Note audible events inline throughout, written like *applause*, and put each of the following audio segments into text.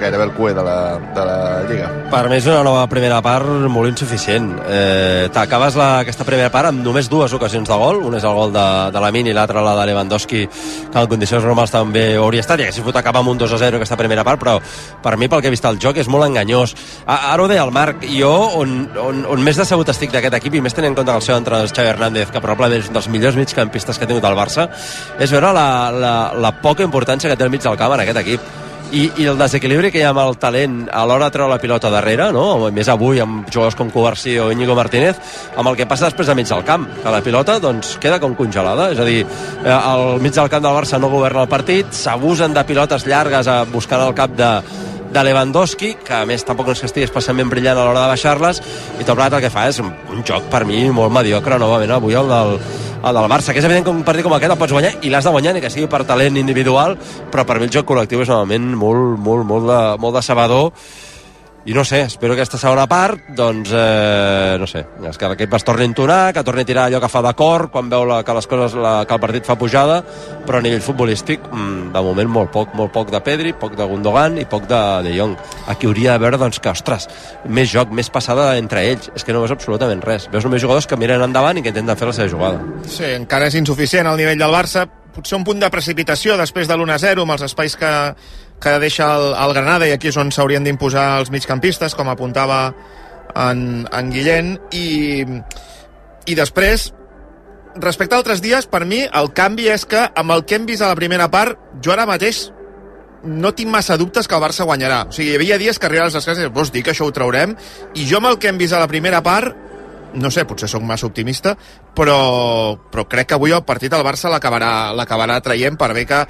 gairebé el cué de la, de la Lliga. Per mi és una nova primera part molt insuficient. Eh, T'acabes aquesta primera part amb només dues ocasions de gol, un és el gol de, de la Mini i l'altre la de Lewandowski, que en condicions normals també hauria estat, i haguessin fot acabar amb un 2 a 0 aquesta primera part, però per mi, pel que he vist el joc, és molt enganyós. A, ara ho deia el Marc, jo on, on, on més decebut estic d'aquest equip, i més tenint en compte que el seu entrenador Xavi Hernández, que probablement és un dels millors migcampistes que ha tingut el Barça, és veure la, la, la poca importància que té el mig del camp en aquest equip i, i el desequilibri que hi ha amb el talent a l'hora de treure la pilota darrere, no? A més avui amb jugadors com Covarsí o Íñigo Martínez, amb el que passa després de mig del camp, que la pilota doncs, queda com congelada, és a dir, eh, al mig del camp del Barça no governa el partit, s'abusen de pilotes llargues a buscar el cap de, de Lewandowski, que a més tampoc no és que estigui especialment brillant a l'hora de baixar-les, i tot plegat el que fa és un, un joc per mi molt mediocre, novament avui el del, el del Barça, que és evident que un partit com aquest el pots guanyar i l'has de guanyar ni que sigui per talent individual, però per mi el joc col·lectiu és normalment molt, molt, molt, de, molt decebedor i no sé, espero que aquesta segona part doncs, eh, no sé és que l'equip es torni a entonar, que torni a tirar allò que fa d'acord quan veu la, que les coses la, que el partit fa pujada, però a nivell futbolístic mm, de moment molt poc, molt poc de Pedri poc de Gundogan i poc de De Jong. Aquí hauria de veure doncs, que, ostres més joc, més passada entre ells. És que no veus absolutament res, veus només jugadors que miren endavant i que intenten fer la seva jugada. Sí, encara és insuficient al nivell del Barça. Potser un punt de precipitació després de l'1-0 amb els espais que, que deixa el, el Granada i aquí és on s'haurien d'imposar els migcampistes, com apuntava en, en Guillén. I, I després, respecte a altres dies, per mi el canvi és que amb el que hem vist a la primera part, jo ara mateix no tinc massa dubtes que el Barça guanyarà. O sigui, hi havia dies que arribaves les cases i vols dir que això ho traurem? I jo amb el que hem vist a la primera part, no sé, potser sóc massa optimista, però, però crec que avui el partit el Barça l'acabarà traient per bé que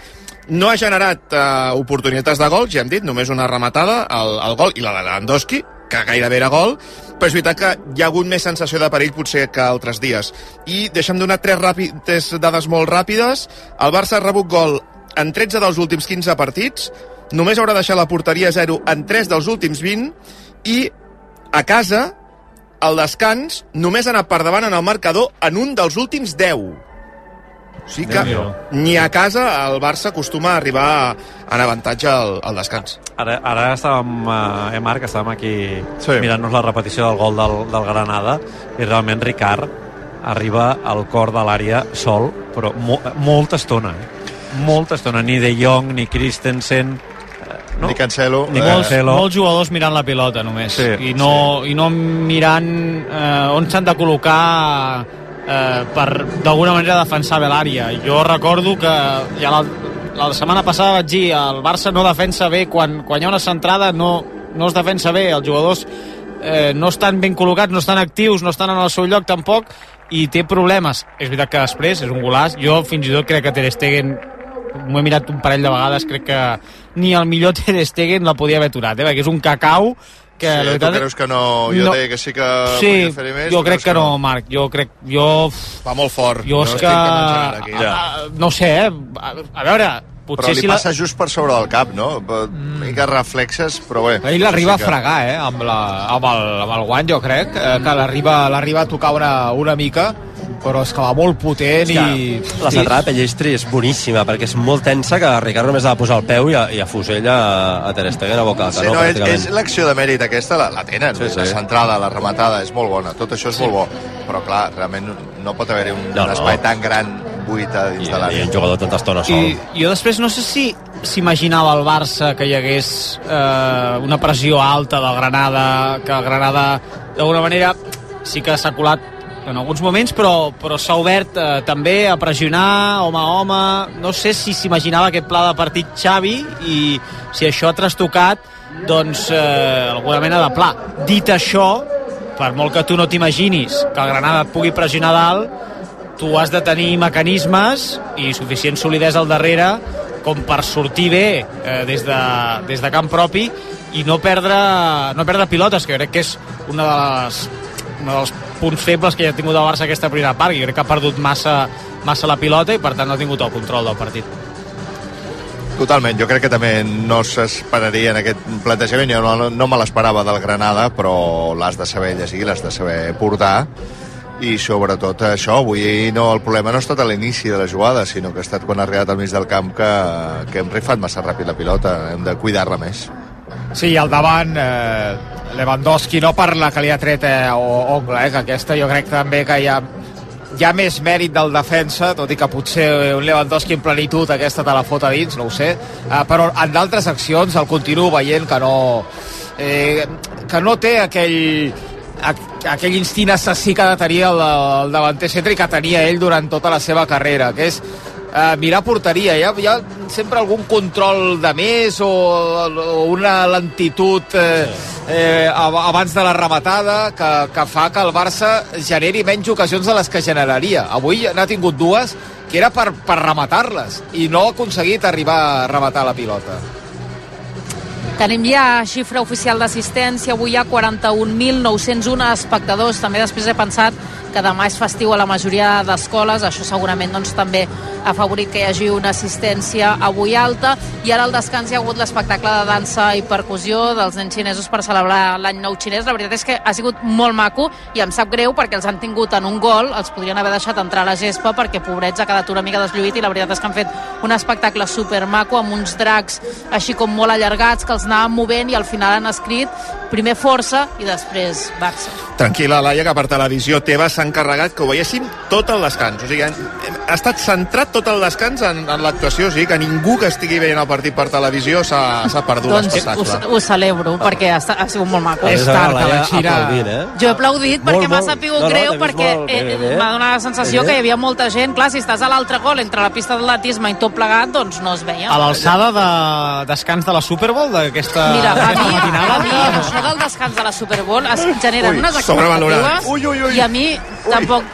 no ha generat uh, oportunitats de gol, ja hem dit, només una rematada, el, el gol i la de Lewandowski, que gairebé era gol, però és veritat que hi ha hagut més sensació de perill potser que altres dies. I deixa'm donar tres, tres dades molt ràpides. El Barça ha rebut gol en 13 dels últims 15 partits, només haurà deixat la porteria a 0 en 3 dels últims 20 i a casa al descans només ha anat per davant en el marcador en un dels últims 10. O sigui que ni a casa el Barça acostuma a arribar en avantatge al, al descans. Ara, ara estàvem, eh, eh, Marc, estàvem aquí Sí. sí. mirant-nos la repetició del gol del, del Granada i realment Ricard arriba al cor de l'àrea sol, però mo, molta estona, eh? molta estona, ni De Jong, ni Christensen, eh, No. Ni Cancelo. Ni eh, Cancelo. molts, Cancelo. molts jugadors mirant la pilota només Sí, i, no, i no mirant eh, on s'han de col·locar eh, per d'alguna manera defensar bé l'àrea jo recordo que ja la, la setmana passada vaig dir el Barça no defensa bé quan, quan hi ha una centrada no, no es defensa bé els jugadors eh, no estan ben col·locats, no estan actius, no estan en el seu lloc tampoc i té problemes. És veritat que després és un golaç. Jo fins i tot crec que Ter Stegen m'ho he mirat un parell de vegades, crec que ni el millor Ter Stegen la podia haver aturat, eh? perquè és un cacau que Sí, la tu veritat... creus que no? Jo No. deia que sí que sí, fer més. jo tu crec creus que no, Marc, jo crec... Jo, Va molt fort. jo no és estic que... aquí. a- a- No sé, eh? A, a veure, Però potser li si la... passa just per sobre del cap, no? Mm. Mica reflexes, però bé. Ell l'arriba Sí a que- fregar, eh, amb, la, amb, el, amb el guany, jo crec, eh, que l'arriba a tocar una, una mica, però és que va molt potent i... la centrada de Pellistri és boníssima perquè és molt tensa que Ricard només ha de posar el peu i a, i a fusella a, a Ter Stegen a boca de Sí, canó, no, és, és l'acció de mèrit aquesta, la, la tenen, Sí, sí, la centrada, la rematada, és molt bona, tot això és sí. molt bo, però clar, realment no pot haver-hi un, No, un no. espai tan gran buit a dins I, de i l'àrea. un jugador tanta estona sol. I jo després no sé si s'imaginava el Barça que hi hagués eh, una pressió alta del Granada, que el Granada d'alguna manera sí que s'ha colat en alguns moments, però, però s'ha obert eh, també a pressionar home a home. No sé si s'imaginava aquest pla de partit Xavi i si això ha trastocat doncs eh, alguna mena de pla. Dit això, per molt que tu no t'imaginis que el Granada et pugui pressionar dalt, tu has de tenir mecanismes i suficient solidesa al darrere com per sortir bé eh, des, de, des de camp propi i no perdre, no perdre pilotes, que crec que és una de les, un dels punts febles que ja ha tingut el Barça aquesta primera part, que crec que ha perdut massa, massa la pilota i per tant no ha tingut el control del partit. Totalment, jo crec que també no s'esperaria en aquest plantejament, jo no, no me l'esperava del Granada, però l'has de saber llegir, l'has de saber portar, i sobretot això, avui no, el problema no ha estat a l'inici de la jugada, sinó que ha estat quan ha arribat al mig del camp que, que hem rifat massa ràpid la pilota, hem de cuidar-la més. Sí, al davant eh, Lewandowski no per la que li ha tret eh, o Ongla, eh, que aquesta jo crec també que hi ha hi ha més mèrit del defensa, tot i que potser un Lewandowski en plenitud aquesta te la fot a dins, no ho sé, eh, però en d'altres accions el continuo veient que no eh, que no té aquell aquell instint assassí que ha de tenir el, el davanter centre i que tenia ell durant tota la seva carrera, que és eh, mirar porteria. Hi ha, hi ha sempre algun control de més o, o una lentitud eh, eh, abans de la rematada que, que fa que el Barça generi menys ocasions de les que generaria. Avui n'ha tingut dues que era per, per rematar-les i no ha aconseguit arribar a rematar la pilota. Tenim ja xifra oficial d'assistència, avui hi ha 41.901 espectadors. També després he pensat que demà és festiu a la majoria d'escoles, això segurament doncs, també ha favorit que hi hagi una assistència avui alta, i ara al descans hi ha hagut l'espectacle de dansa i percussió dels nens xinesos per celebrar l'any nou xinès. La veritat és que ha sigut molt maco i em sap greu perquè els han tingut en un gol, els podrien haver deixat entrar a la gespa perquè pobrets ha quedat una mica deslluït i la veritat és que han fet un espectacle super maco amb uns dracs així com molt allargats que els anaven movent i al final han escrit primer força i després Barça. Tranquil·la, Laia, que per televisió teva s'ha encarregat que ho veiéssim tot el descans. O sigui, ha estat centrat tot el descans en, en l'actuació, o sigui que ningú que estigui veient el partit per televisió s'ha perdut doncs l'espectacle. Ho, ho celebro, ah. perquè ha, ha sigut molt maco. És tard, que la Xina... eh? Jo he aplaudit perquè m'ha sapigut no, no, greu, vist perquè molt eh, bé, bé. m'ha donat la sensació que hi havia molta gent. Clar, si estàs a l'altre gol, entre la pista d'atletisme i tot plegat, doncs no es veia. A l'alçada de descans de la Super Bowl, d'aquesta Mira, a mi, matinada... a mi això del descans de la Super Bowl es generen Ui, unes expectatives Ui, ui, ui. i a mi tampoc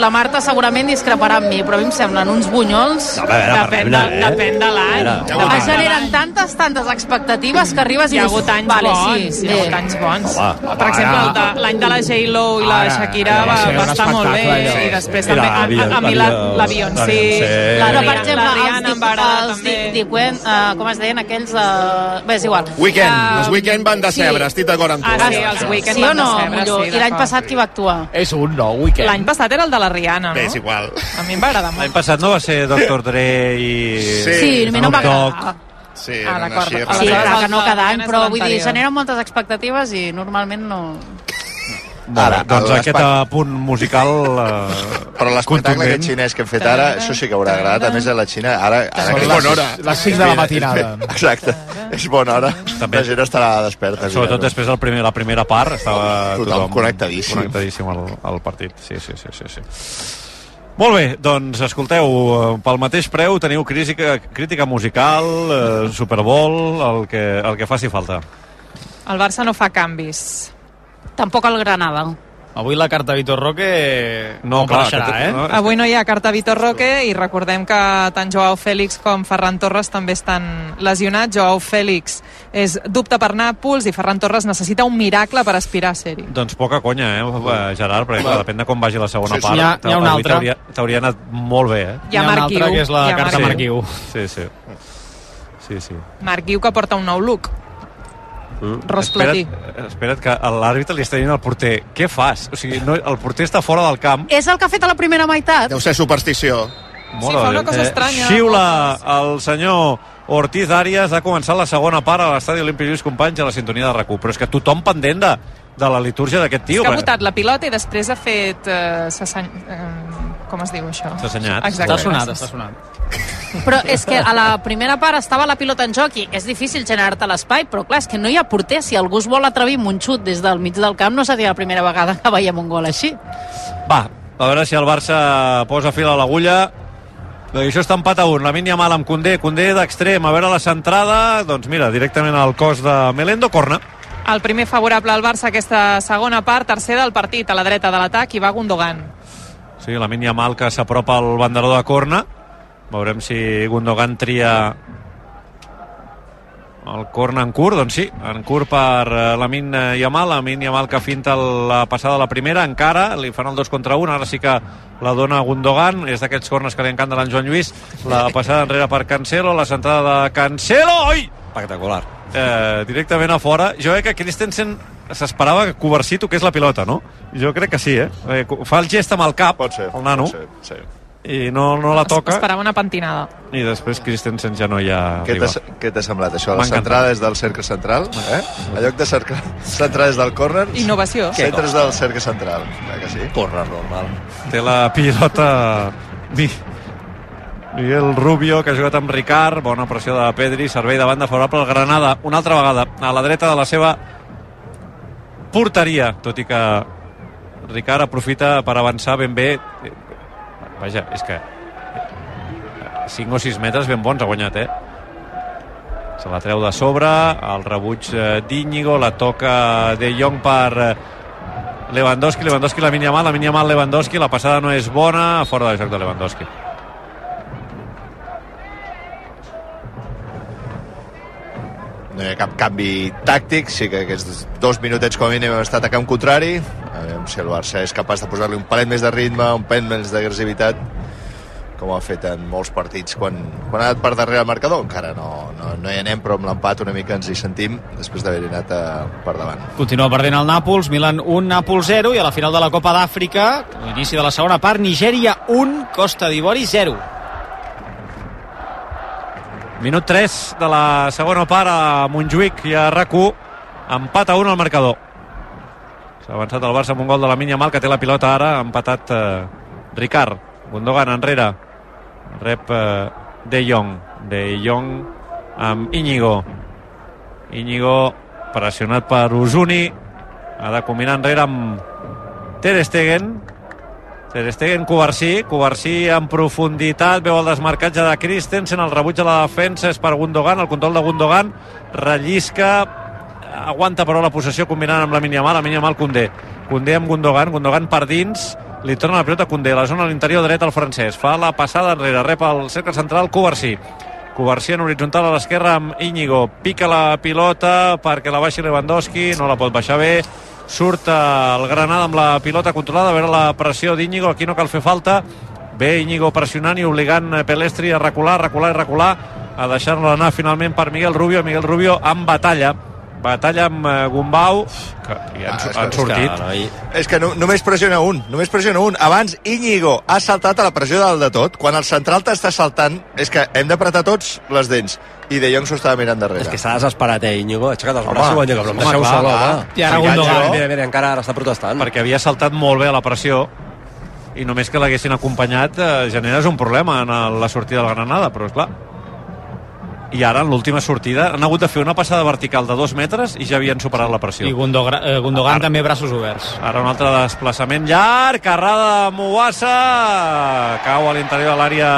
la Marta segurament discreparà amb mi, però a mi em semblen uns bunyols. No, veure, Depèn de, eh? depèn de l'any. Es generen tantes, tantes expectatives que arribes i Hi ha hagut anys vale, bons, sí, hi ha hagut anys bons. Home, per exemple, l'any de la J-Lo i la Ara, Shakira va va, estar molt bé. I després I també, a, a, a mi la, Beyoncé, la Beyoncé, per Rihanna- exemple, la Rihanna em va agradar també. uh, com es deien aquells... Uh, bé, és igual. Weekend, Ah, els Weekend van de sí. cebre, estic d'acord amb tu. Ah, sí, els Weekend Sí van no, de cebre, sí, I l'any passat qui va actuar? És un no, weekend. L'any passat era el de la Rihanna, Bé, no? és igual. A mi em va agradar L'any molt. passat no va ser Dr. Dre i... Sí. Sí, a mi no em va agradar. Sí, Ah, d'acord. Sí, clar que no cada any, però vull dir, generen moltes expectatives i normalment no... Molt bé, Ara, doncs aquest punt musical eh, Però l'espectacle aquest xinès que hem fet ara, això sí que haurà agradat. A més, a la Xina, ara... ara Són que les- bona hora. les cinc de la matinada. Exacte. És bona hora. També. La gent estarà desperta. Sobretot després del primer, la primera part estava Tothom connectadíssim. connectadíssim al, al partit sí, sí, sí, sí, sí. Molt bé, doncs escolteu, eh, pel mateix preu teniu crítica, crítica musical, eh, Super Bowl, el que, el que faci falta. El Barça no fa canvis. Tampoc el Granada. Avui la carta Vitor Roque No, clar, apareixerà, que- eh? no, Avui no hi ha carta Vitor Roque i recordem que tant Joao Fèlix com Ferran Torres també estan lesionats. Joao Fèlix és dubte per Nàpols i Ferran Torres necessita un miracle per aspirar a ser-hi. Doncs poca conya, eh, Gerard, perquè clar, depèn de com vagi la segona Sí, sí. part. N'hi ha- n'hi ha una altra. t'hauria- anat molt bé, eh? Hi ha una Marc altra, Guiu. que és la Hi ha carta. Guiu. Sí, sí. Sí, sí. Marc Guiu que porta un nou look. Platí. Espera't, espera't que a l'àrbitre li està dient al porter què fas? O sigui, no, el porter està fora del camp És el que ha fet a la primera meitat. Deu ser superstició. Sí, fa una cosa estranya. Xiula el senyor Ortiz Arias ha començat la segona part a l'estadi Olímpic Lluís Companys a la sintonia de RAC1 però és que tothom pendent de, de la litúrgia d'aquest tio És que ha botat la pilota i després ha fet... Eh, eh, com es diu això? S'ha assenyat. Exacte. Està sonat, està sonat. Però és que a la primera part estava la pilota en joc i és difícil generar-te l'espai, però clar, és que no hi ha porter. Si algú es vol atrevir amb un xut des del mig del camp, no seria la primera vegada que veiem un gol així. Va, a veure si el Barça posa fil a l'agulla i això està empat a un. La mínia mal amb Condé, Condé d'extrem, a veure la centrada, doncs mira, directament al cos de Melendo, corna. El primer favorable al Barça aquesta segona part, tercer del partit, a la dreta de l'atac, i va Gundogan. Sí, la mínia mal que s'apropa al banderó de corna. Veurem si Gundogan tria el corna en curt, doncs sí, en curt per eh, Lamin Yamal, Lamin Yamal que finta la passada a la primera, encara, li fan el 2 contra 1, ara sí que la dona Gundogan, és d'aquests cornes que li encanta l'en Joan Lluís, la passada enrere per Cancelo, la centrada de Cancelo, oi! Espectacular. Eh, directament a fora. Jo crec que Christensen s'esperava que Covarsí toqués la pilota, no? Jo crec que sí, eh? eh fa el gest amb el cap, Pot ser. el nano. Pot ser, sí. i no, no la toca Esperava una pentinada. i després Christensen ja no hi ha Què t'ha què t'ha semblat això? Centrada és del cercle central, eh? En lloc de cercle centrar des del córner, Innovació. centres del cercle central. Clar que sí? Corre normal. té la pilota Miguel Rubio que ha jugat amb Ricard. Bona pressió de Pedri, servei de banda favorable al Granada, una altra vegada. A la dreta de la seva porteria, tot i que Ricard aprofita per avançar ben bé. Vaja, és que 5 o 6 metres ben bons ha guanyat, eh? Se la treu de sobre, el rebuig eh, d'Íñigo, la toca de Jong per eh, Lewandowski, Lewandowski la mínia mal, la mínia mal Lewandowski, la passada no és bona, fora de joc de Lewandowski. No hi ha cap canvi tàctic, sí que aquests dos minutets com a mínim hem estat a camp contrari. A veure si el Barça és capaç de posar-li un palet més de ritme, un palet més d'agressivitat, com ha fet en molts partits quan, quan ha anat per darrere el marcador. Encara no, no, no hi anem, però amb l'empat una mica ens hi sentim després d'haver anat a, per davant. Continua perdent el Nàpols, Milan 1, Nàpols 0 i a la final de la Copa d'Àfrica, l'inici de la segona part, Nigèria 1, Costa d'Ivori 0. Minut 3 de la segona part a Montjuïc i a rac empat a 1 al marcador. S'ha avançat el Barça amb un gol de la Minya Mal, que té la pilota ara, ha empatat eh, Ricard. Gundogan enrere, rep eh, De Jong. De Jong amb Íñigo. Íñigo pressionat per Usuni, ha de combinar enrere amb Ter Stegen, Ter Stegen, Covarsí, Covarsí en profunditat, veu el desmarcatge de Christensen, el rebuig de la defensa és per Gundogan, el control de Gundogan, rellisca, aguanta però la possessió combinant amb la Miniamal, la Miniamal Condé. Condé amb Gundogan, Gundogan per dins, li torna la pilota a Condé, la zona a l'interior dret al francès, fa la passada enrere, rep el cercle central Covarsí. Covarsí en horitzontal a l'esquerra amb Íñigo, pica la pilota perquè la baixi Lewandowski, no la pot baixar bé, surt el Granada amb la pilota controlada, a veure la pressió d'Íñigo, aquí no cal fer falta, bé Íñigo pressionant i obligant Pelestri a recular, recular i recular, a deixar-la anar finalment per Miguel Rubio, Miguel Rubio en batalla, batalla amb eh, Gumbau, que han, Ah, és que- han és sortit. Que, noi, És que no, només pressiona un, només pressiona un. Abans Íñigo ha saltat a la pressió del de tot. Quan el central t'està saltant, és que hem d'apretar tots les dents. I De Jong s'ho estava mirant darrere. és que s'ha desesperat, eh, Íñigo. Ha aixecat els Home, braços i ho ha dit, però em home, deixeu clar, sol, clar. home. I ara Mira, Gundogan. Mira, mira, encara ara està protestant. perquè havia saltat molt bé a la pressió i només que l'haguessin acompanyat eh, generes un problema en la sortida del Granada, però és clar i ara en l'última sortida han hagut de fer una passada vertical de dos metres i ja havien superat la pressió I Gundogan, eh, Gundogan Ara. també braços oberts. Ara un altre desplaçament llarg, carrada de Mouassa, cau a l'interior de l'àrea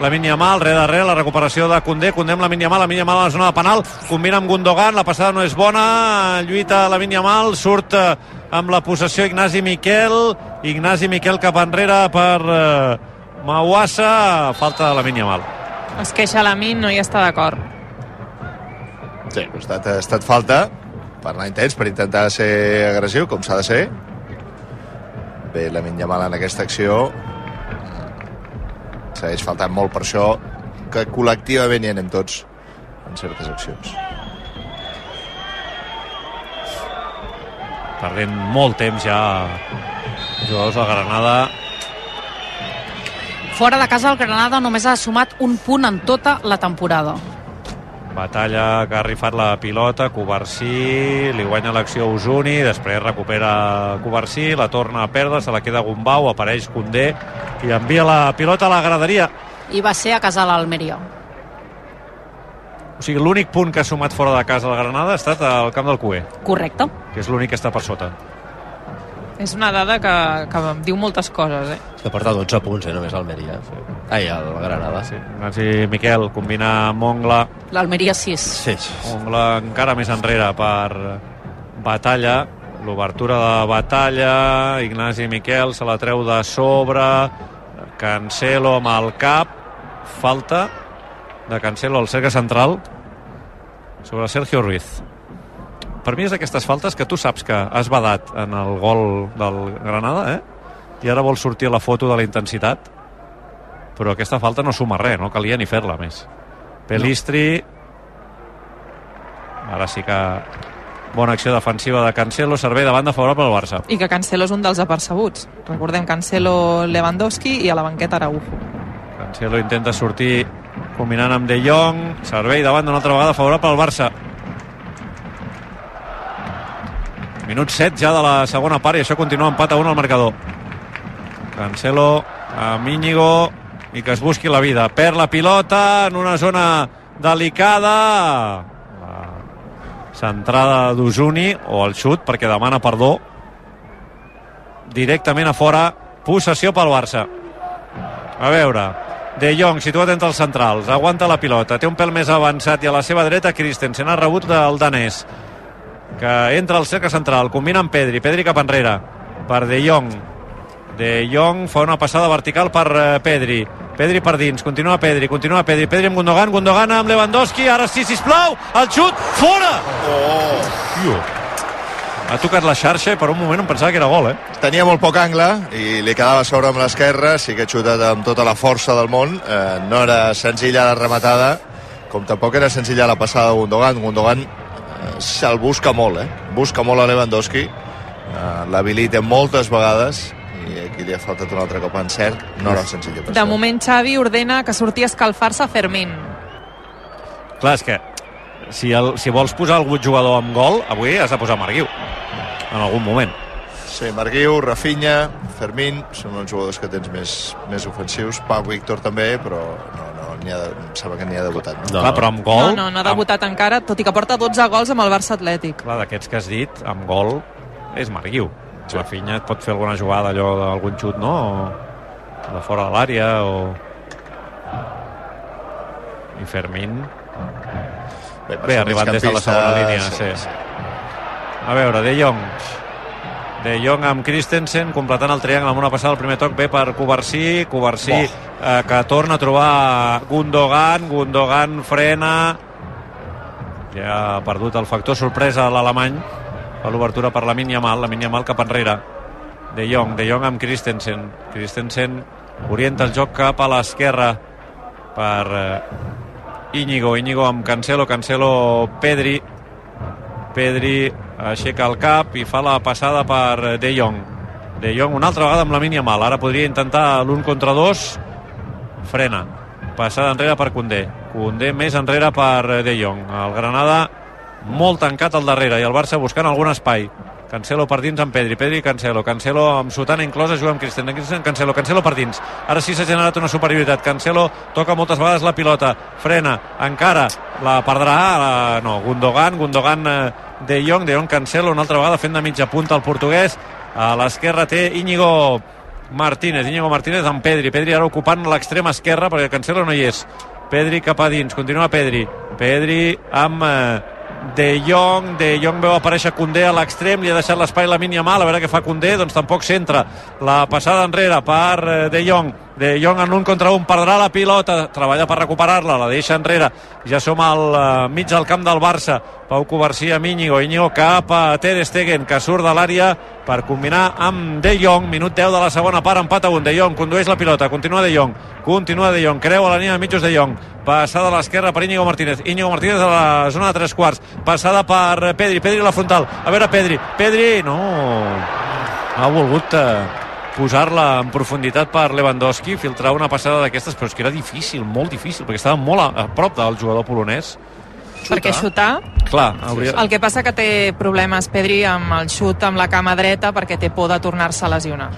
la Yamal, re darrere, la recuperació de Condé, Condé amb la Yamal, la Yamal a la zona de penal, combina amb Gundogan, la passada no és bona, lluita la Yamal, surt eh, amb la possessió Ignasi Miquel, Ignasi Miquel cap enrere per eh, Mouassa, falta de la Yamal. Es queixa la Min, no hi està d'acord. Sí, ha estat, ha estat falta per anar intens, per intentar ser agressiu, com s'ha de ser. Bé, la Yamal en aquesta acció segueix faltant molt per això que col·lectivament hi anem tots en certes accions. Perdent molt temps ja jugadors de Granada Fora de casa, el Granada només ha sumat un punt en tota la temporada. Batalla que ha rifat la pilota, Covarsí, li guanya l'acció Usuni, després recupera Covarsí, la torna a perdre, se la queda Gumbau, apareix Condé i envia la pilota a la graderia. I va ser a casa l'Almeria. O sigui, l'únic punt que ha sumat fora de casa el Granada ha estat al camp del Cué, Correcte. que és l'únic que està per sota. És una dada que, que em diu moltes coses, eh? És que porta 12 punts, eh, només Almeria. Ai, el Granada. Sí, Nancy Miquel combina amb Ongla, L'Almeria 6. Sí. Ongla encara més enrere per Batalla, l'obertura de Batalla, Ignasi Miquel se la treu de sobre, Cancelo amb el cap, falta de Cancelo al cercle central sobre Sergio Ruiz. Per mi és d'aquestes faltes que tu saps que has badat en el gol del Granada, eh? I ara vols sortir a la foto de la intensitat, però aquesta falta no suma res, no calia ni fer-la més. Pelistri, ara sí que Bona acció defensiva de Cancelo, servei de banda favorable al Barça. I que Cancelo és un dels apercebuts. Recordem Cancelo, Lewandowski i a la banqueta Araujo. Cancelo intenta sortir combinant amb De Jong, servei de banda una altra vegada favorable al Barça. Minut 7 ja de la segona part i això continua empat a 1 al marcador. Cancelo amb Íñigo i que es busqui la vida. Perd la pilota en una zona delicada. La centrada d'Usuni o el xut perquè demana perdó. Directament a fora. Possessió pel Barça. A veure, De Jong, situat entre els centrals, aguanta la pilota, té un pèl més avançat i a la seva dreta Christensen ha rebut del danès que entra al cercle central, combina amb Pedri, Pedri cap enrere, per De Jong. De Jong fa una passada vertical per eh, Pedri. Pedri per dins, continua Pedri, continua Pedri, Pedri amb Gundogan, Gundogan amb Lewandowski, ara sí, sisplau, el xut, fora! Oh! Ha tocat la xarxa i per un moment em pensava que era gol, eh? Tenia molt poc angle i li quedava a sobre amb l'esquerra, sí que ha xutat amb tota la força del món, eh, no era senzilla la rematada, com tampoc era senzilla la passada de Gundogan. Gundogan se'l busca molt, eh? Busca molt a Lewandowski, eh, l'habilita moltes vegades i aquí li ha faltat un altre cop en cert, no era senzill de moment Xavi ordena que surti a escalfar-se a Fermín. Clar, és que si, el, si vols posar algun jugador amb gol, avui has de posar Marguiu en algun moment. Sí, Marguiu, Rafinha, Fermín, són uns jugadors que tens més, més ofensius. Pau Víctor també, però no, no, n'hi ha, de- em sembla que n'hi ha debutat. No? No. Clar, però amb No, gol... no, no ha debutat encara, tot i que porta 12 gols amb el Barça Atlètic. Clar, d'aquests que has dit, amb gol és Marguiu. Sí. La Finya et pot fer alguna jugada, allò d'algun xut, no? O de fora de l'àrea, o... I Fermín... Bé, Bé, arribat des de la segona línia, sí. A veure, De Jong. De Jong amb Christensen, completant el triangle amb una passada al primer toc, bé per Covarsí, Covarsí eh, que torna a trobar Gundogan, Gundogan frena, ja ha perdut el factor sorpresa a l'alemany, fa l'obertura per la Yamal, la Yamal cap enrere. De Jong, De Jong amb Christensen. Christensen orienta el joc cap a l'esquerra per eh, Íñigo, Íñigo amb Cancelo, Cancelo Pedri, Pedri aixeca el cap i fa la passada per De Jong. De Jong una altra vegada amb la mínia mal. Ara podria intentar l'un contra dos. Frena. Passada enrere per Condé. Condé més enrere per De Jong. El Granada molt tancat al darrere i el Barça buscant algun espai. Cancelo per dins amb Pedri, Pedri Cancelo, Cancelo amb Sotana inclosa, juga amb Cristian, Cristian Cancelo, Cancelo per dins. Ara sí s'ha generat una superioritat. Cancelo toca moltes vegades la pilota, frena, encara, la perdrà, la... no, Gundogan, Gundogan eh, De Jong, De Jong Cancelo, una altra vegada fent de mitja punta el portuguès. A l'esquerra té Íñigo Martínez, Íñigo Martínez amb Pedri, Pedri ara ocupant l'extrema esquerra perquè Cancelo no hi és. Pedri cap a dins, continua Pedri. Pedri amb eh, De Jong, De Jong veu aparèixer Condé a l'extrem, li ha deixat l'espai la mínia mal, a veure què fa Condé, doncs tampoc centra. La passada enrere per eh, De Jong, De Jong en un contra un, perdrà la pilota, treballa per recuperar-la, la deixa enrere. Ja som al eh, mig del camp del Barça. Pau Covarsí amb Íñigo, Íñigo cap a Ter Stegen, que surt de l'àrea per combinar amb De Jong. Minut 10 de la segona part, empat a un. De Jong condueix la pilota, continua De Jong, continua De Jong, creu a la línia de mitjos De Jong. Passada a l'esquerra per Íñigo Martínez. Íñigo Martínez a la zona de tres quarts. Passada per Pedri, Pedri a la frontal. A veure Pedri, Pedri, no... Ha volgut eh, posar-la en profunditat per Lewandowski, filtrar una passada d'aquestes, però és que era difícil, molt difícil, perquè estava molt a, a prop del jugador polonès. Perquè xutar, Clar, hauria... el que passa que té problemes Pedri amb el xut amb la cama dreta perquè té por de tornar-se a lesionar.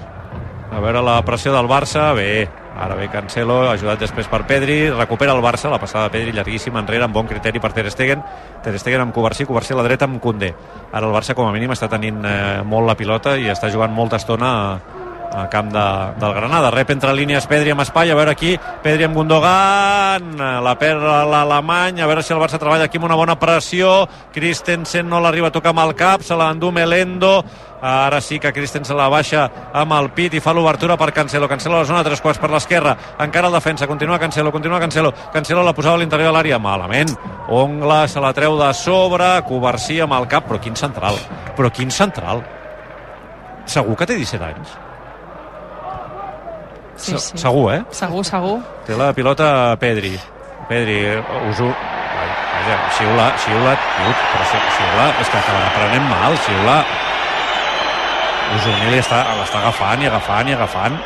A veure la pressió del Barça, bé, ara ve Cancelo, ajudat després per Pedri, recupera el Barça, la passada de Pedri llarguíssima enrere, amb bon criteri per Ter Stegen, Ter Stegen amb Covarsí, Covarsí a la dreta amb Koundé. Ara el Barça com a mínim està tenint eh, molt la pilota i està jugant molta estona a, a camp de, del Granada. Rep entre línies Pedri amb espai, a veure aquí, Pedri amb Gundogan, la perd l'alemany, a veure si el Barça treballa aquí amb una bona pressió, Christensen no l'arriba a tocar amb el cap, se l'endú Melendo, ara sí que Christensen la baixa amb el pit i fa l'obertura per Cancelo, Cancelo a la zona tres quarts per l'esquerra, encara el defensa, continua Cancelo, continua Cancelo, Cancelo la posava a l'interior de l'àrea, malament, Ongla se la treu de sobre, Covarsí amb el cap, però quin central, però quin central, segur que té 17 anys? Sí, Se- sí. Segur, eh? Segur, segur. Té la pilota Pedri. Pedri, Usu... Ai, ai, ja, xiula, xiula, ut, però xiula, és que acabarà prenent mal, xiula. Està, l'està agafant i agafant i agafant.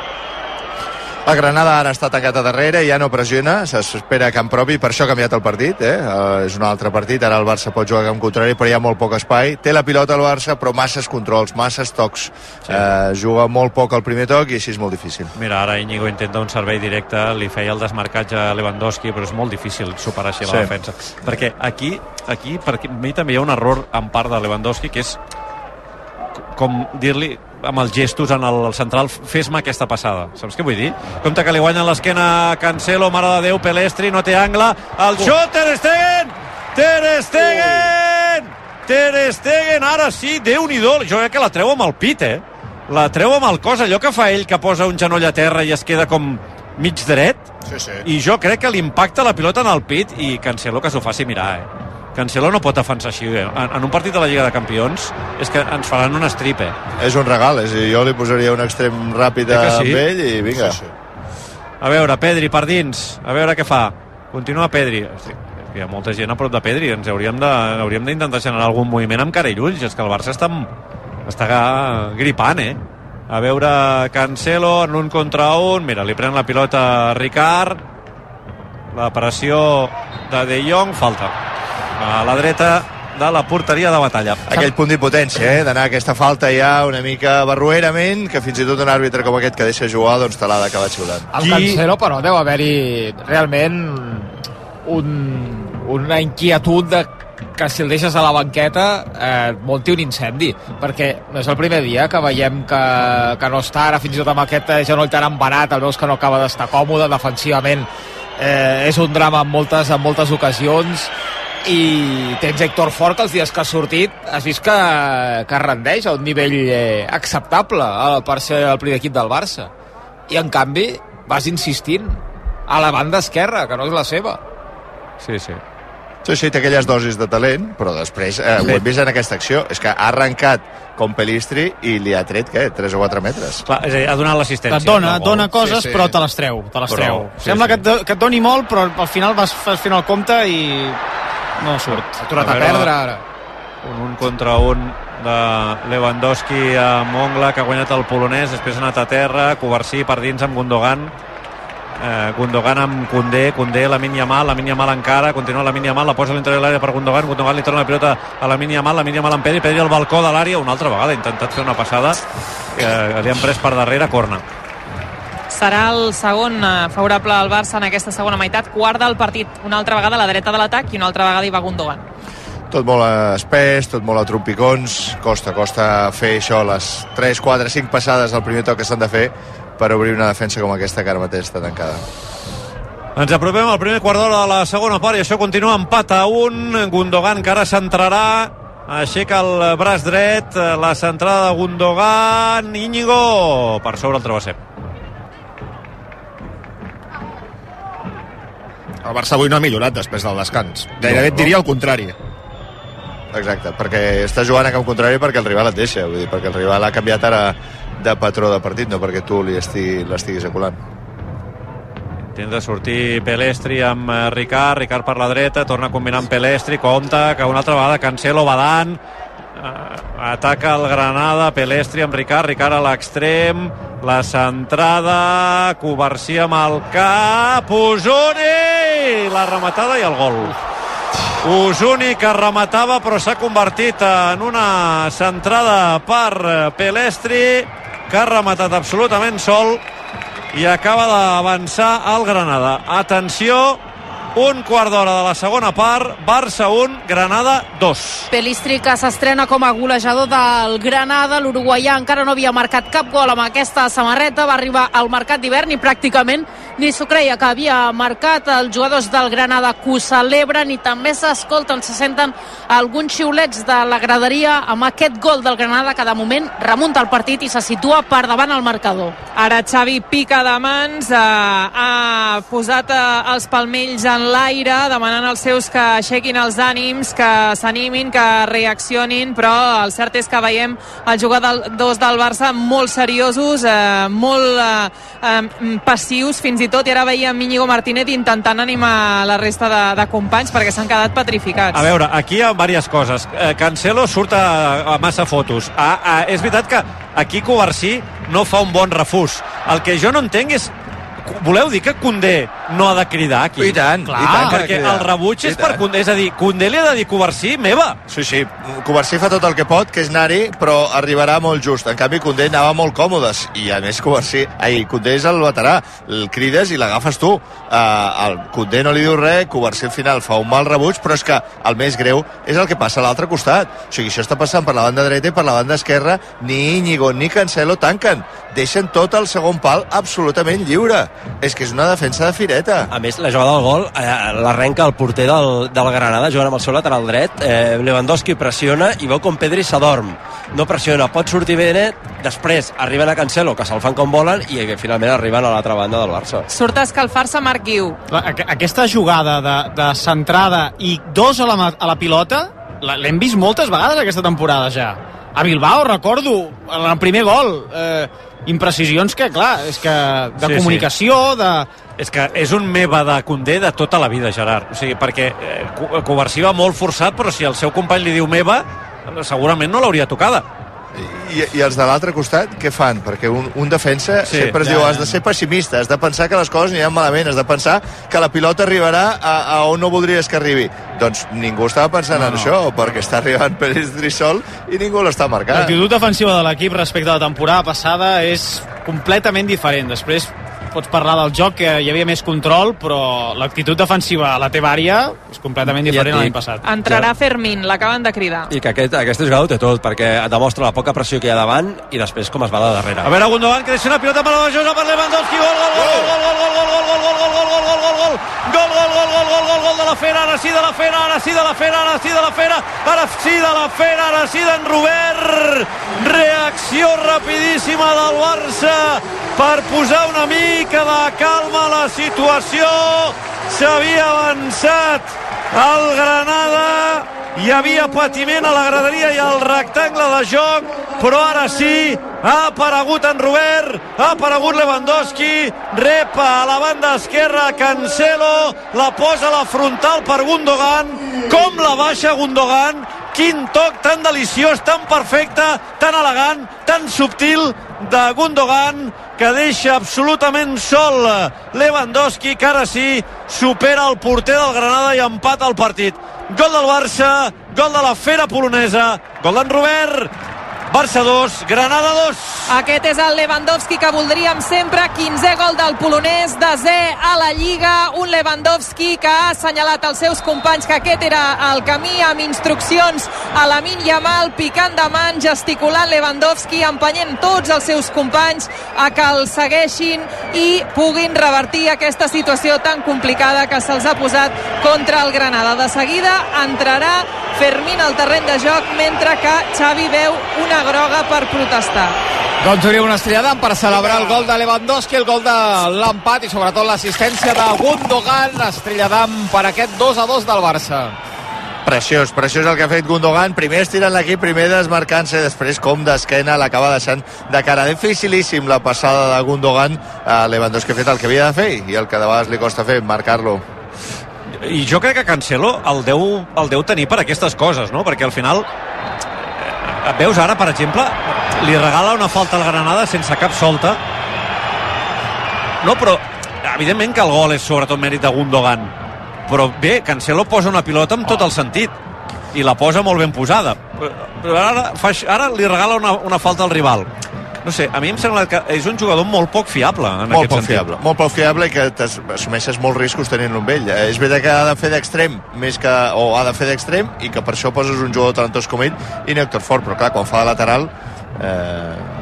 La Granada ara està tancat a darrere, ja no pressiona, s'espera a camp propi, per això ha canviat el partit, eh? Uh, és un altre partit, ara el Barça pot jugar a camp contrari, però hi ha molt poc espai. Té la pilota el Barça, però masses controls, masses tocs. Sí. Uh, juga molt poc al primer toc i així és molt difícil. Mira, ara Íñigo intenta un servei directe, li feia el desmarcatge a Lewandowski, però és molt difícil superar així Sí. la defensa. Perquè aquí, aquí, a mi també hi ha un error en part de Lewandowski, que és com dir-li amb els gestos en el central fes-me aquesta passada, saps què vull dir? Compte que li guanyen l'esquena Cancelo, mare de Déu, Pelestri, no té angle el xut, Ter Stegen Ter Stegen Ter Stegen, ara sí, déu nhi jo crec que la treu amb el pit, eh? la treu amb el cos, allò que fa ell que posa un genoll a terra i es queda com mig dret Sí, sí. i jo crec que li impacta la pilota en el pit i Cancelo que s'ho faci mirar, eh? Cancelo no pot defensar així. Eh? En, en un partit de la Lliga de Campions és que ens faran un strip, eh? És un regal, és jo li posaria un extrem ràpid Eh a sí? ell i vinga. Sí, sí. A veure, Pedri per dins, a veure què fa. Continua Pedri. Hosti, hi ha molta gent a prop de Pedri, ens hauríem de- hauríem d'intentar generar algun moviment amb cara i ulls, és que el Barça està, està gripant, eh? A veure, Cancelo en un contra un, mira, li pren la pilota a Ricard, la pressió de De Jong, falta. A la dreta de la porteria de batalla. Aquell punt d'impotència, eh? d'anar aquesta falta ja una mica barruerament, que fins i tot un àrbitre com aquest que deixa jugar, doncs te l'ha d'acabar xiulant. El Qui- Cancelo, però, deu haver-hi realment un, una inquietud de que si el deixes a la banqueta eh, munti un incendi perquè no és el primer dia que veiem que, que no està ara fins i tot amb aquest genoll tan embanat el veus que no acaba d'estar còmode defensivament eh, és un drama en moltes, en moltes ocasions i tens Héctor Fort que els dies que ha sortit has vist que, que rendeix a un nivell eh, acceptable eh, per ser el primer equip del Barça i en canvi vas insistint a la banda esquerra, que no és la seva Sí, sí. Sí, sí, té aquelles dosis de talent, però després eh, ho hem vist en aquesta acció. És que ha arrencat com Pelistri i li ha tret, què, 3 o 4 metres. Clar, és a dir, ha donat l'assistència. Et dona, et gol. dona coses, Sí, sí. però te les treu, te les Però, treu. sí, Sembla sí. Que, et, que et doni molt, però al final vas, fas fent el compte i no surt. s'ha tornat A a, perdre ara. un, un contra un de Lewandowski amb Ongla que ha guanyat el polonès, després ha anat a terra Covarsí per dins amb Gundogan. Eh, Gundogan amb Koundé Koundé, la Yamal, la Yamal encara continua la Yamal, la posa a l'interior de l'àrea per Gundogan Gundogan li torna la pilota a la Yamal la Yamal amb Pedri, Pedri al balcó de l'àrea una altra vegada, ha intentat fer una passada eh, li han pres per darrere, corna Serà el segon eh, favorable al Barça en aquesta segona meitat, quart del partit, una altra vegada a la dreta de l'atac i una altra vegada hi va Gundogan. Tot molt espès, tot molt a trompicons. Costa, costa fer això, les 3, 4, 5 passades al primer toc que s'han de fer per obrir una defensa com aquesta que ara mateix està tancada. Ens apropem al primer quart d'hora de la segona part i això continua empat a un. Gundogan que ara centrarà, aixeca el braç dret, la centrada de Gundogan, Íñigo, per sobre el travesser. El Barça avui no ha millorat després del descans. Gairebé et diria el contrari. Exacte, perquè està jugant a camp contrari perquè el rival et deixa, vull dir, perquè el rival ha canviat ara de patró de partit, no perquè tu li esti- l'estiguis aculant. Intenta sortir Pelestri amb eh, Ricard, Ricard per la dreta, torna a combinar amb Pelestri, compta que una altra vegada Cancelo va dant, eh, ataca el Granada, Pelestri amb Ricard, Ricard a l'extrem, la centrada, Covarsí amb el cap, Usuni, la rematada i el gol. Usuni que rematava però s'ha convertit en una centrada per eh, Pelestri que ha rematat absolutament sol i acaba d'avançar el Granada. Atenció, un quart d'hora de la segona part, Barça 1, Granada 2. Pelistri que s'estrena com a golejador del Granada, l'uruguaià encara no havia marcat cap gol amb aquesta samarreta, va arribar al mercat d'hivern i pràcticament ni s'ho creia que havia marcat els jugadors del Granada que ho celebren i també s'escolten, se senten alguns xiulets de la graderia amb aquest gol del Granada que de moment remunta el partit i se situa per davant el marcador. Ara Xavi pica de mans, eh, ha posat eh, els palmells en l'aire, demanant als seus que aixequin els ànims, que s'animin, que reaccionin, però el cert és que veiem els jugadors del Barça molt seriosos, eh, molt eh, eh, passius, fins i tot, i ara veiem Íñigo Martínez intentant animar la resta de, de companys perquè s'han quedat petrificats. A veure, aquí hi ha diverses coses. Eh, Cancelo surt a, a massa fotos. Ah, ah, és veritat que aquí Covarsí no fa un bon refús. El que jo no entenc és voleu dir que Condé no ha de cridar aquí? I tant, Clar, i tant que de perquè el rebuig és per. Condé, és a dir, Condé li ha de dir Covarsí, meva. Sí, sí, Covarsí fa tot el que pot, que és anar-hi, però arribarà molt just. En canvi, Condé anava molt còmodes, i a més Covarsí, ai, Condé és el veterà, el crides i l'agafes tu. Uh, el Condé no li diu res, Covarsí al final fa un mal rebuig, però és que el més greu és el que passa a l'altre costat. O sigui, això està passant per la banda dreta i per la banda esquerra, ni Íñigo ni Cancelo tanquen. Deixen tot el segon pal absolutament lliure. És que és una defensa de fireta. A més, la jugada del gol eh, l'arrenca el porter del, del Granada, jugant amb el seu lateral dret. Eh, Lewandowski pressiona i veu com Pedri s'adorm. No pressiona, pot sortir bé net, després arriben a Cancelo, que se'l fan com volen, i que finalment arriben a l'altra banda del Barça. Surt a escalfar-se Marc Guiu. Aquesta jugada de, de centrada i dos a la, a la pilota l'hem vist moltes vegades aquesta temporada ja a Bilbao, recordo en el primer gol eh, imprecisions que, clar, és que de Sí, sí. comunicació, de... És que és un meva de Condé de tota la vida, Gerard. O sigui, perquè eh, Co- Covarsí va molt forçat, però si el seu company li diu meva, segurament no l'hauria tocada. I, I els de l'altre costat, què fan? Perquè un, un defensa Sí, sempre es ja, diu has de ser pessimista, has de pensar que les coses aniran malament, has de pensar que la pilota arribarà a, a on no voldries que arribi. Doncs ningú estava pensant no, en no. això, perquè està arribant Pérez Drissol i ningú l'està marcant. L'actitud defensiva de l'equip respecte a la temporada passada és completament diferent. Després pots parlar del joc, que hi havia més control, però l'actitud defensiva a la teva àrea és completament diferent ja l'any passat. Entrarà Fermín, l'acaben de cridar. I que aquest, aquest jugada ho té tot, perquè demostra la poca pressió que hi ha davant i després com es va de darrere. A veure, Gundogan, creixent una pilota per la Josa, per Lewandowski, gol, gol, gol, gol, gol, gol, gol. De la Fera, ara sí de la Fera, ara sí de la Fera, ara sí de la Fera, ara sí de la Fera, ara sí d'en Robert. Reacció rapidíssima del Barça per posar una mica de calma a la situació. S'havia avançat el Granada hi havia patiment a la graderia i al rectangle de joc, però ara sí, ha aparegut en Robert, ha aparegut Lewandowski, repa a la banda esquerra Cancelo, la posa a la frontal per Gundogan, com la baixa Gundogan, quin toc tan deliciós, tan perfecte, tan elegant, tan subtil de Gundogan, que deixa absolutament sol Lewandowski, que ara sí supera el porter del Granada i empata el partit. Gol del Barça, gol de la fera polonesa, gol d'en Robert, Barça 2, Granada 2. Aquest és el Lewandowski que voldríem sempre, 15è gol del polonès, desè a la Lliga, un Lewandowski que ha assenyalat als seus companys que aquest era el camí amb instruccions a la Yamal, picant de mans, gesticulant Lewandowski, empenyent tots els seus companys a que el segueixin i puguin revertir aquesta situació tan complicada que se'ls ha posat contra el Granada. De seguida entrarà Fermín al terreny de joc mentre que Xavi veu una groga per protestar. Doncs hauria una estrella d'am per celebrar el gol de Lewandowski, el gol de l'empat i sobretot l'assistència de Gundogan, estrella d'am per aquest 2 a 2 del Barça. Preciós, preciós el que ha fet Gundogan. Primer estirant l'equip, primer desmarcant-se, després com d'esquena l'acaba deixant de cara. Dificilíssim la passada de Gundogan. a Lewandowski ha fet el que havia de fer i el que de vegades li costa fer, marcar-lo. I jo crec que Cancelo el deu, el deu tenir per aquestes coses, no? Perquè al final veus ara, per exemple, li regala una falta al Granada sense cap solta. No, però evidentment que el gol és sobretot mèrit de Gundogan. Però bé, Cancelo posa una pilota amb tot el sentit i la posa molt ben posada. Però ara, fa, ara li regala una, una falta al rival. No sé, a mi em sembla que és un jugador molt poc fiable en molt aquest poc sentit. fiable, molt poc fiable i que assumeixes molts riscos tenint-lo amb ell. Eh, és veritat que ha de fer d'extrem més que, o ha de fer d'extrem i que per això poses un jugador talentós com ell i no Héctor Ford, però clar, quan fa de lateral eh,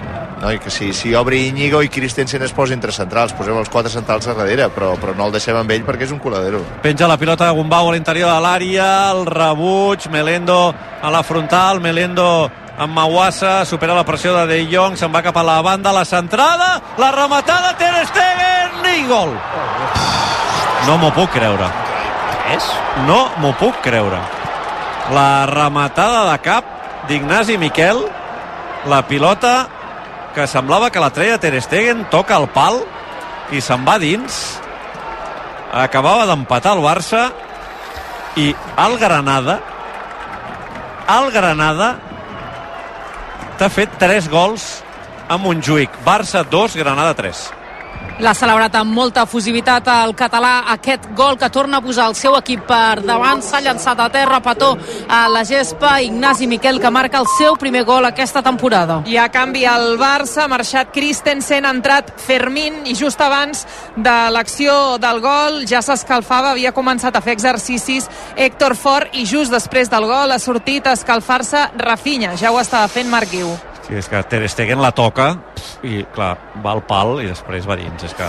no, i que si, si obri Íñigo i Christensen es posin tres centrals, posem els quatre centrals a darrere, però, però no el deixem amb ell perquè és un coladero. Penja la pilota de Gumbau a l'interior de l'àrea, el rebuig, Melendo a la frontal, Melendo amb Mawassa, supera la pressió de De Jong, se'n va cap a la banda, la centrada, la rematada, Ter Stegen i gol! No m'ho puc creure. És? No m'ho puc creure. La rematada de cap d'Ignasi Miquel, la pilota que semblava que la treia Ter Stegen, toca el pal i se'n va dins. Acabava d'empatar el Barça i el Granada el Granada t'ha fet 3 gols a Montjuïc. Barça 2, Granada 3. L'ha celebrat amb molta efusivitat el català aquest gol que torna a posar el seu equip per davant. S'ha llançat a terra, petó a la gespa. Ignasi Miquel que marca el seu primer gol aquesta temporada. I a canvi el Barça ha marxat Christensen, ha entrat Fermín i just abans de l'acció del gol ja s'escalfava, havia començat a fer exercicis Héctor Fort i just després del gol ha sortit a escalfar-se Rafinha. Ja ho estava fent Marc Guiu. Sí, és que Ter Stegen la toca i, clar, va al pal i després va dins. És que...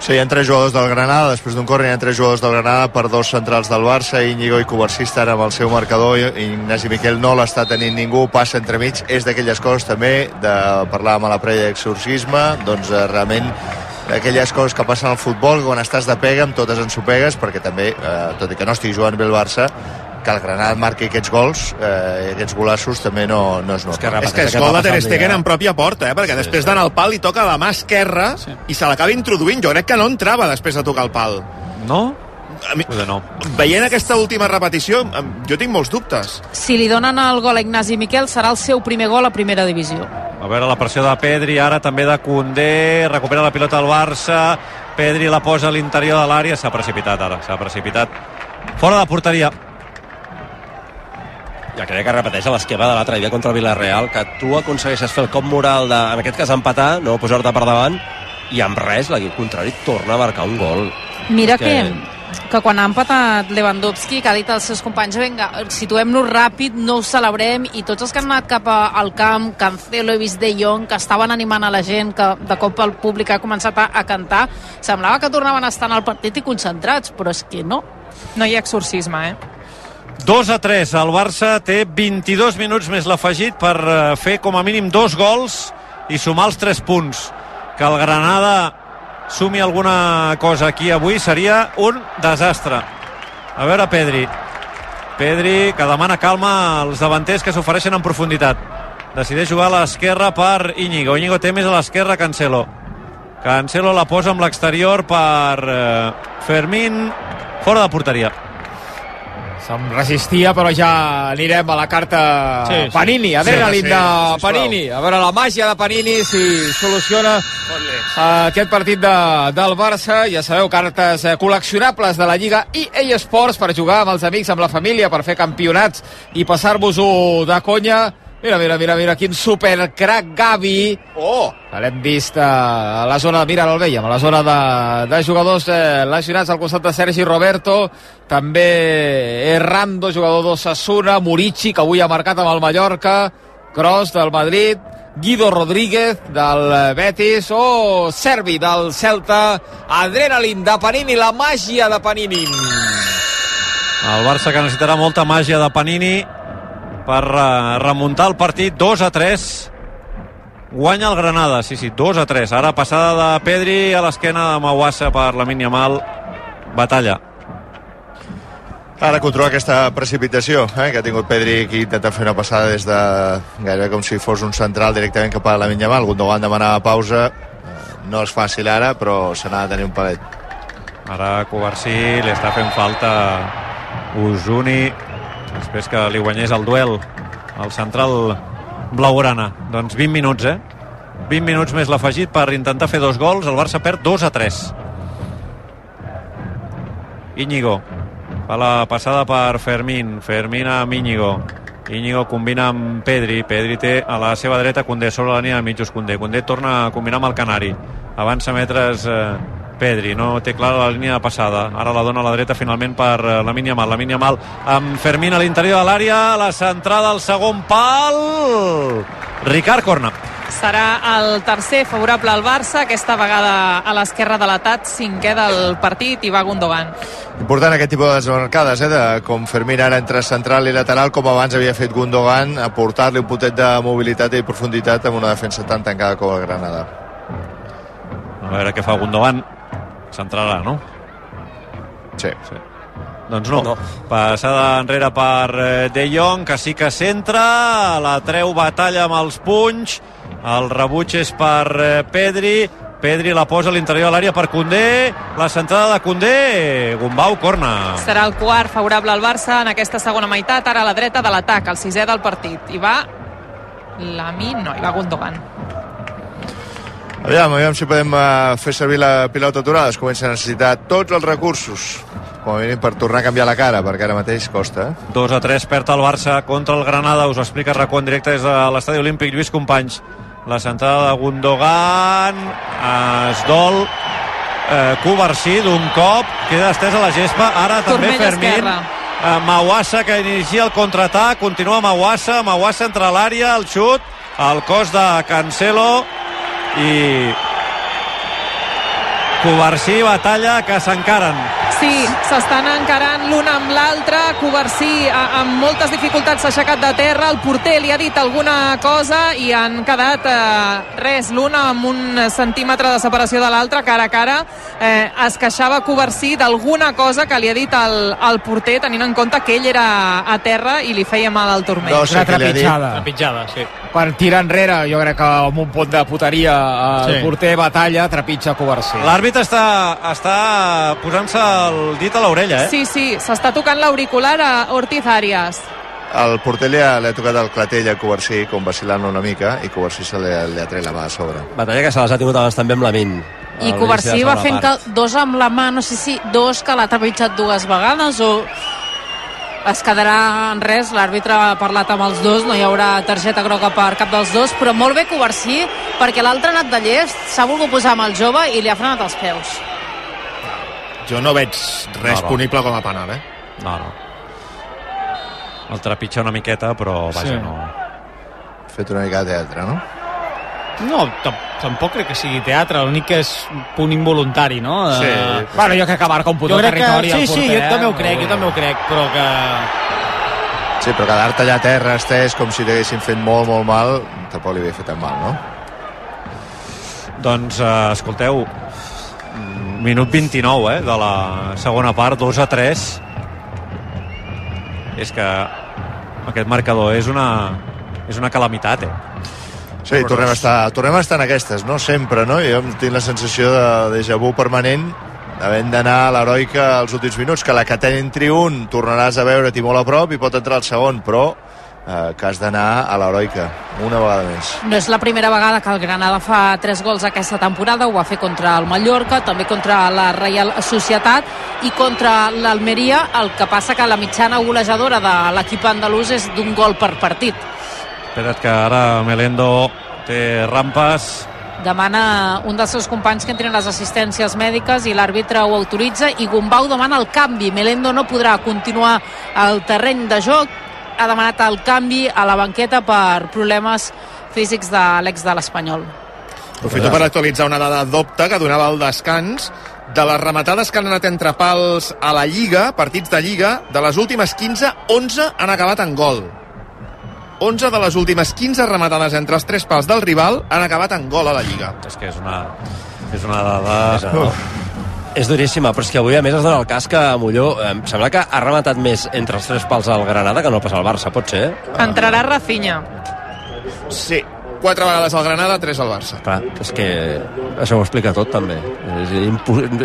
Sí, hi ha tres jugadors del Granada, després d'un corner hi ha tres jugadors del Granada per dos centrals del Barça, Íñigo i Covarsí estan amb el seu marcador, Ignasi Miquel no l'està tenint ningú, passa entremig, és d'aquelles coses també, de parlar amb la prèvia d'exorcisme, doncs eh, realment aquelles coses que passen al futbol, quan estàs de pega, amb totes ensopegues, perquè també, eh, tot i que no estigui jugant bé el Barça, que el Granada marqui aquests gols eh, i aquests golassos també no, no és normal. És que és gol de Ter Stegen en pròpia porta, eh? perquè sí, després d'anar al pal li toca la mà esquerra sí. i se l'acaba introduint. Jo crec que no entrava després de tocar el pal. No? A mi, no. veient aquesta última repetició, jo tinc molts dubtes. Si li donen el gol a Ignasi Miquel, serà el seu primer gol a primera divisió. A veure la pressió de Pedri, ara també de Condé, recupera la pilota al Barça, Pedri la posa a l'interior de l'àrea, s'ha precipitat ara, s'ha precipitat. Fora de porteria, Ja crec que repeteix l'esquema de l'altre dia contra el Villarreal, que tu aconsegueixes fer el cop moral de, en aquest cas, empatar, no posar-te per davant, i amb res l'equip contrari torna a marcar un gol. Mira És que... que quan ha empatat Lewandowski, que ha dit als seus companys, vinga, situem-nos ràpid, no ho celebrem, i tots els que han anat cap a- al camp, Cancelo, he vist De Jong, que estaven animant a la gent, que de cop el públic ha començat a, a cantar, semblava que tornaven a estar en el partit i concentrats, però és que no. No hi ha exorcisme, eh? 2 a 3. El Barça té 22 minuts més l'afegit per eh, fer com a mínim dos gols i sumar els 3 punts. Que el Granada sumi alguna cosa aquí avui seria un desastre. A veure Pedri. Pedri que demana calma als davanters que s'ofereixen en profunditat. Decideix jugar a l'esquerra per Íñigo. Íñigo té més a l'esquerra Cancelo. Cancelo la posa amb l'exterior per eh, Fermín. Fora de porteria. Se'm resistia, però ja anirem a la carta Sí, sí. Panini, adrenalin Sí, sí, de. Panini. A veure la màgia de Panini, si soluciona uh, aquest partit de, del Barça. Ja sabeu, cartes eh, col·leccionables de la Lliga EA Sports per jugar amb els amics, amb la família, per fer campionats i passar-vos-ho de conya. Mira, mira, mira, mira, quin supercrac Gavi. Oh! Que L'hem vist eh, a la zona, mira, el veiem, a la zona de, de jugadors eh, lesionats al costat de Sergi Roberto, també Errando, jugador d'Ossassuna, Murici, que avui ha marcat amb el Mallorca, Cross del Madrid, Guido Rodríguez del eh, Betis o Servi del Celta, Adrenalin de Panini, la màgia de Panini. El Barça que necessitarà molta màgia de Panini per uh, remuntar el partit 2 a 3 guanya el Granada, sí, sí, 2 a 3 ara passada de Pedri a l'esquena de Mauassa per la Yamal batalla Ara controla aquesta precipitació eh, que ha tingut Pedri que intenta fer una passada des de gairebé com si fos un central directament cap a la Minyamal. Gundogan demanava pausa. Eh, No és fàcil ara, però se n'ha de tenir un palet. ara Covarsí li està fent falta Usuni després que li guanyés el duel el central blaugrana. Doncs 20 minuts, eh? 20 minuts més l'afegit per intentar fer dos gols. El Barça perd 2 a 3 Íñigo. Fa la passada per Fermín. Fermín amb Íñigo. Íñigo combina amb Pedri. Pedri té a la seva dreta Condé sobre la línia de mitjos Condé Condé torna a combinar amb el Canari. Avança metres eh, Pedri no té clara la línia de passada. Ara la dona a la dreta finalment per eh, la Yamal. La Yamal amb Fermín a l'interior de l'àrea la centrada al segon pal. Ricard Corna. Serà el tercer favorable al Barça, aquesta vegada a l'esquerra de l'atac, cinquè del partit i va Gundogan. Important aquest tipus de desmarcades, eh, de com Fermín ara entre central i lateral, com abans havia fet Gundogan, aportar-li un potet de mobilitat i profunditat amb una defensa tan tancada com el Granada. a veure què fa Gundogan centrarà, no? Sí. Sí. Doncs no. No. Passada enrere per eh, De Jong, que sí que centra, la treu batalla amb els punys, el rebuig és per eh, Pedri, Pedri la posa a l'interior de l'àrea per Condé, la centrada de Condé, Gumbau, corna. Serà el quart favorable al Barça en aquesta segona meitat, ara a la dreta de l'atac, el sisè del partit. I va Lamin, no, i va Gundogan. Aviam, aviam si podem uh, fer servir la pilota aturada. Es comença a necessitar tots els recursos, com a mínim per tornar a canviar la cara, perquè ara mateix costa. Eh? 2 a 3 perd el Barça contra el Granada. Us ho explica Racó en directe des de l'estadi olímpic. Lluís Companys. La centrada de Gundogan. Es dol. Eh, Covarsí d'un cop. Queda estès a la gespa. Ara també Turmell Fermín. esquerra. Eh, Mauassa que inicia el contraatac. Continua Mauassa. Mauassa entre l'àrea. El xut. El cos de Cancelo. I Covarsí, batalla que s'encaren. Sí, s'estan encarant l'un amb l'altre. Covarsí amb moltes dificultats s'ha aixecat de terra. El porter li ha dit alguna cosa i han quedat eh, res, l'un amb un centímetre de separació de l'altre, cara a cara. Eh, es queixava Covarsí d'alguna cosa que li ha dit el, el porter, tenint en compte que ell era a terra i li feia mal al turmell. No sé Una trepitjada. Trepitjada, sí. Per tirar enrere, jo crec que amb un punt de puteria el Sí. porter batalla, trepitja Covarsí. L'àrbitre està, està posant-se el dit a l'orella, eh? Sí, sí, s'està tocant l'auricular a Ortiz Arias. El porter li ha, li ha tocat el clatell a Covarsí, com vacilant una mica, i Covarsí se li, li ha tret la mà a sobre. Batalla que se les ha tingut abans també amb la Min. I Covarsí va fent que dos amb la mà, no sé si dos que l'ha trepitjat dues vegades o es quedarà en res, l'àrbitre ha parlat amb els dos, no hi haurà targeta groga per cap dels dos, però molt bé Covarsí, perquè l'altre ha anat de llest, s'ha volgut posar amb el jove i li ha frenat els peus. Jo no veig res No, no. punible com a penal, eh? No, no. El trepitja una miqueta, però vaja, Sí. no... Fet una mica de teatre, no? No, tam- tampoc crec que sigui teatre, l'únic que és un punt involuntari, no? Sí. Eh, Bueno, jo crec que marca un punt de crec que, territori sí, sí, porter, jo també ho eh? crec, jo també ho crec, però que... Sí, però quedar-te allà a terra estès com si t'haguessin fet molt, molt mal, tampoc li havia fet tan mal, no? Doncs, eh, escolteu, minut 29, eh, de la segona part, 2 a 3. És que aquest marcador és una, és una calamitat, eh? Sí, tornem a, estar, tornem a estar en aquestes, no? Sempre, no? Jo tinc la sensació de déjà vu permanent havent d'anar a l'heroica als últims minuts, que la que t'entri un tornaràs a veure-t'hi molt a prop i pot entrar el segon, però eh, que has d'anar a l'heroica una vegada més. No és la primera vegada que el Granada fa tres gols aquesta temporada, ho va fer contra el Mallorca, també contra la Reial Societat i contra l'Almeria, el que passa que la mitjana golejadora de l'equip andalús és d'un gol per partit. Espera't que ara Melendo té rampes. Demana un dels seus companys que entrin les assistències mèdiques i l'àrbitre ho autoritza i Gumbau demana el canvi. Melendo no podrà continuar al terreny de joc, ha demanat el canvi a la banqueta per problemes físics de l'ex de l'Espanyol. Aprofito per actualitzar una dada d'opta que donava el descans de les rematades que han anat entre pals a la Lliga, partits de Lliga, de les últimes 15, 11 han acabat en gol. 11 de les últimes 15 rematades entre els tres pals del rival han acabat en gol a la Lliga. És que és una, és una dada... Uf. És duríssima, però és que avui a més es dona el cas que Molló eh, em sembla que ha rematat més entre els tres pals al Granada que no passa al Barça, pot ser? Entrarà Rafinha. Sí, 4 vegades al Granada, 3 al Barça. Clar, és que això ho explica tot també. És,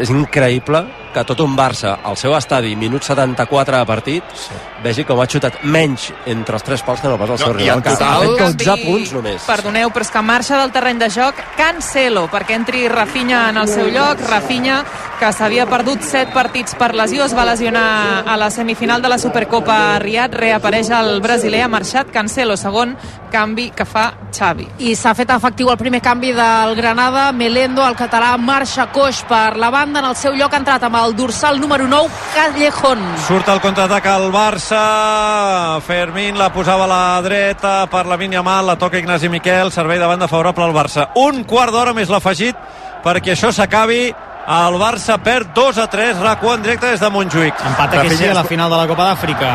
és increïble que tot un Barça, al seu estadi, minut 74 de partit, sí. vegi com ha xutat menys entre els tres pals que no pas el No, seu i rival, en que total- ha fet canvi- 12 punts només. Perdoneu, però és que marxa del terreny de joc Cancelo, perquè entri Rafinha en el seu lloc. Rafinha, que s'havia perdut 7 partits per lesió, es va lesionar a la semifinal de la Supercopa a Riad, reapareix el brasiler, ha marxat Cancelo, segon canvi que fa Xavi. I s'ha fet efectiu el primer canvi del Granada. Melendo, el català, marxa coix per la banda. En el seu lloc ha entrat amb el dorsal número 9, Callejón. Surt el contraatac al Barça. Fermín la posava a la dreta per la mínia mal, la toca Ignasi Miquel, servei de banda favorable al Barça. Un quart d'hora més l'afegit perquè això s'acabi. El Barça perd 2 a 3, rac en directe des de Montjuïc. Empat aquest sí a la final de la Copa d'Àfrica.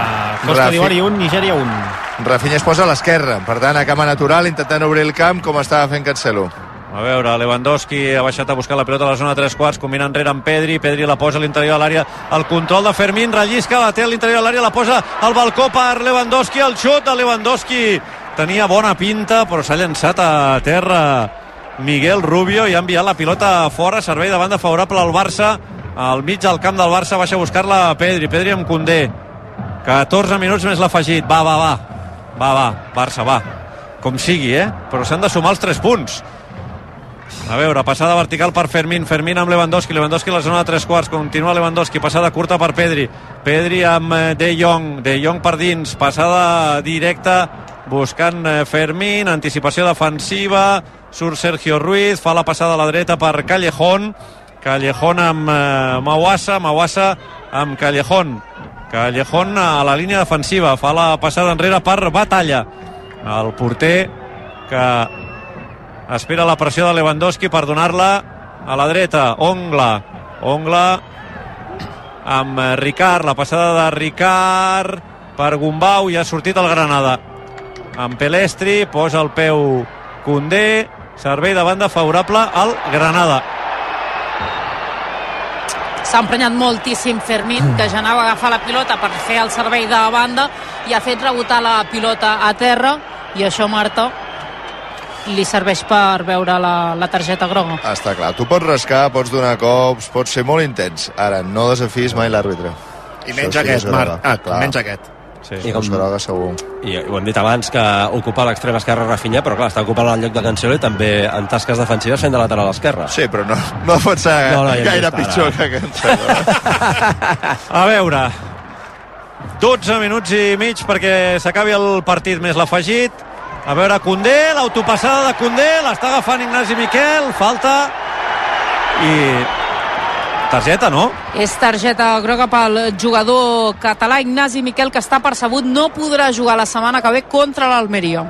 Costa Rafi- d'Ivori 1, Nigèria 1. Rafinha es posa a l'esquerra, per tant, a cama natural, intentant obrir el camp com estava fent Cancelo. A veure, Lewandowski ha baixat a buscar la pilota a la zona 3 quarts, combina enrere amb Pedri, Pedri la posa a l'interior de l'àrea, el control de Fermín, rellisca, la té a l'interior de l'àrea, la posa al balcó per Lewandowski, el xut de Lewandowski. Tenia bona pinta, però s'ha llançat a terra Miguel Rubio i ha enviat la pilota fora, servei de banda favorable al Barça, al mig del camp del Barça, baixa a buscar-la Pedri, Pedri amb Condé, 14 minuts més l'afegit, va, va, va, va, va, Barça, va, com sigui, eh? Però s'han de sumar els 3 punts. A veure, passada vertical per Fermín, Fermín amb Lewandowski, Lewandowski a la zona de tres quarts, continua Lewandowski, passada curta per Pedri, Pedri amb eh, De Jong, De Jong per dins, passada directa buscant eh, Fermín, anticipació defensiva, surt Sergio Ruiz, fa la passada a la dreta per Callejón, Callejón amb eh, Mawassa, Mawassa amb Callejón, Callejón a la línia defensiva, fa la passada enrere per Batalla, el porter que espera la pressió de Lewandowski per donar-la a la dreta, Ongla. Ongla amb Ricard, la passada de Ricard per Gumbau i ha sortit el Granada. Amb Pelestri, posa el peu Condé, servei de banda favorable al Granada. S'ha emprenyat moltíssim Fermín, que ja anava a agafar la pilota per fer el servei de banda i ha fet rebotar la pilota a terra. I això, Marta, li serveix per veure la, la targeta groga. Està clar, tu pots rascar, pots donar cops, pots ser molt intens. Ara, no desafis mai l'àrbitre. I Això menys sí aquest, Marc. groga. Ah, Clar. menys aquest. sí. I com, groga, segur. i ho hem dit abans que ocupa l'extrem esquerre Rafinha però clar, està ocupant el lloc de Cancelo i també en tasques defensives fent de lateral esquerre Sí, però no, no pot ser No, no, gaire vist ara. pitjor que Cancelo. *laughs* A veure, 12 minuts i mig perquè s'acabi el partit més l'afegit. A veure, Condé, l'autopassada de Condé, l'està agafant Ignasi Miquel, falta i targeta, no? És targeta groga pel jugador català Ignasi Miquel, que està percebut, no podrà jugar la setmana que ve contra l'Almeria.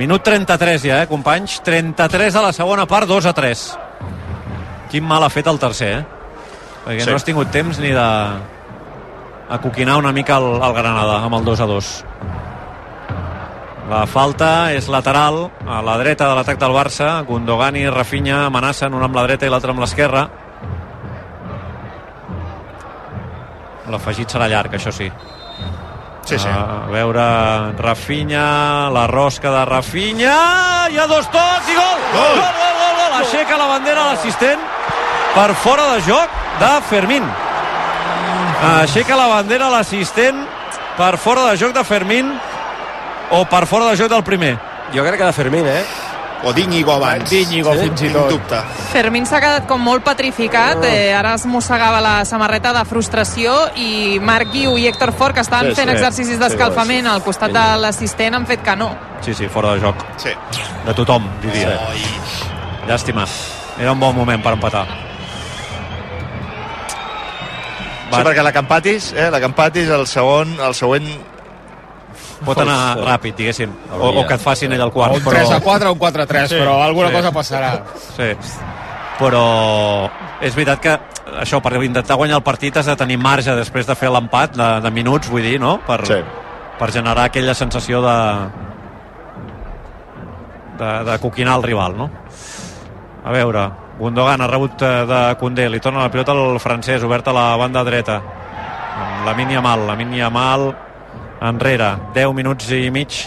Minut 33 ja, eh, companys? 33 a la segona part, 2 a 3. Quin mal ha fet el tercer, eh? Perquè Sí. no has tingut temps ni de acoquinar una mica el, el Granada amb el 2 a 2. La falta és lateral a la dreta de l'atac del Barça. Gundogan i Rafinha amenacen un amb la dreta i l'altre amb l'esquerra. L'afegit serà llarg, això sí. Sí, sí. A veure, Rafinha, la rosca de Rafinha, hi ha dos tocs i gol! Gol, gol, gol, gol! gol. Aixeca la bandera l'assistent per fora de joc de Fermín. Aixeca la bandera l'assistent per fora de joc de Fermín o per fora de joc del primer. jo crec que de Fermín, eh? O d'Iñigo abans. D'Iñigo, Sí? fins i tot. dubte. Fermín s'ha quedat com molt petrificat, eh, ara es mossegava la samarreta de frustració i Marc Guiu i Héctor Fort, que estaven Sí, fent sí. exercicis d'escalfament al costat de l'assistent, han fet que no. Sí, sí, fora de joc. Sí. De tothom, diria. Llàstima. Era un bon moment per empatar. Sí, perquè la que empatis, eh, la que empatis, el segon, el següent Pot anar ràpid, diguéssim. O, o que et facin ell el O quart. un 3 a 4 o un 4 a 3, Sí, però alguna sí. cosa passarà. Sí. Però és veritat que això, per intentar guanyar el partit has de tenir marge després de fer l'empat de, de minuts, vull dir, no? Per, Sí. per generar aquella sensació de de, de coquinar el rival, no? A veure, Gundogan ha rebut eh, de Condé, li torna la pilota al francès, obert a la banda dreta. Amb la mínia mal, la mínia mal enrere. 10 minuts i mig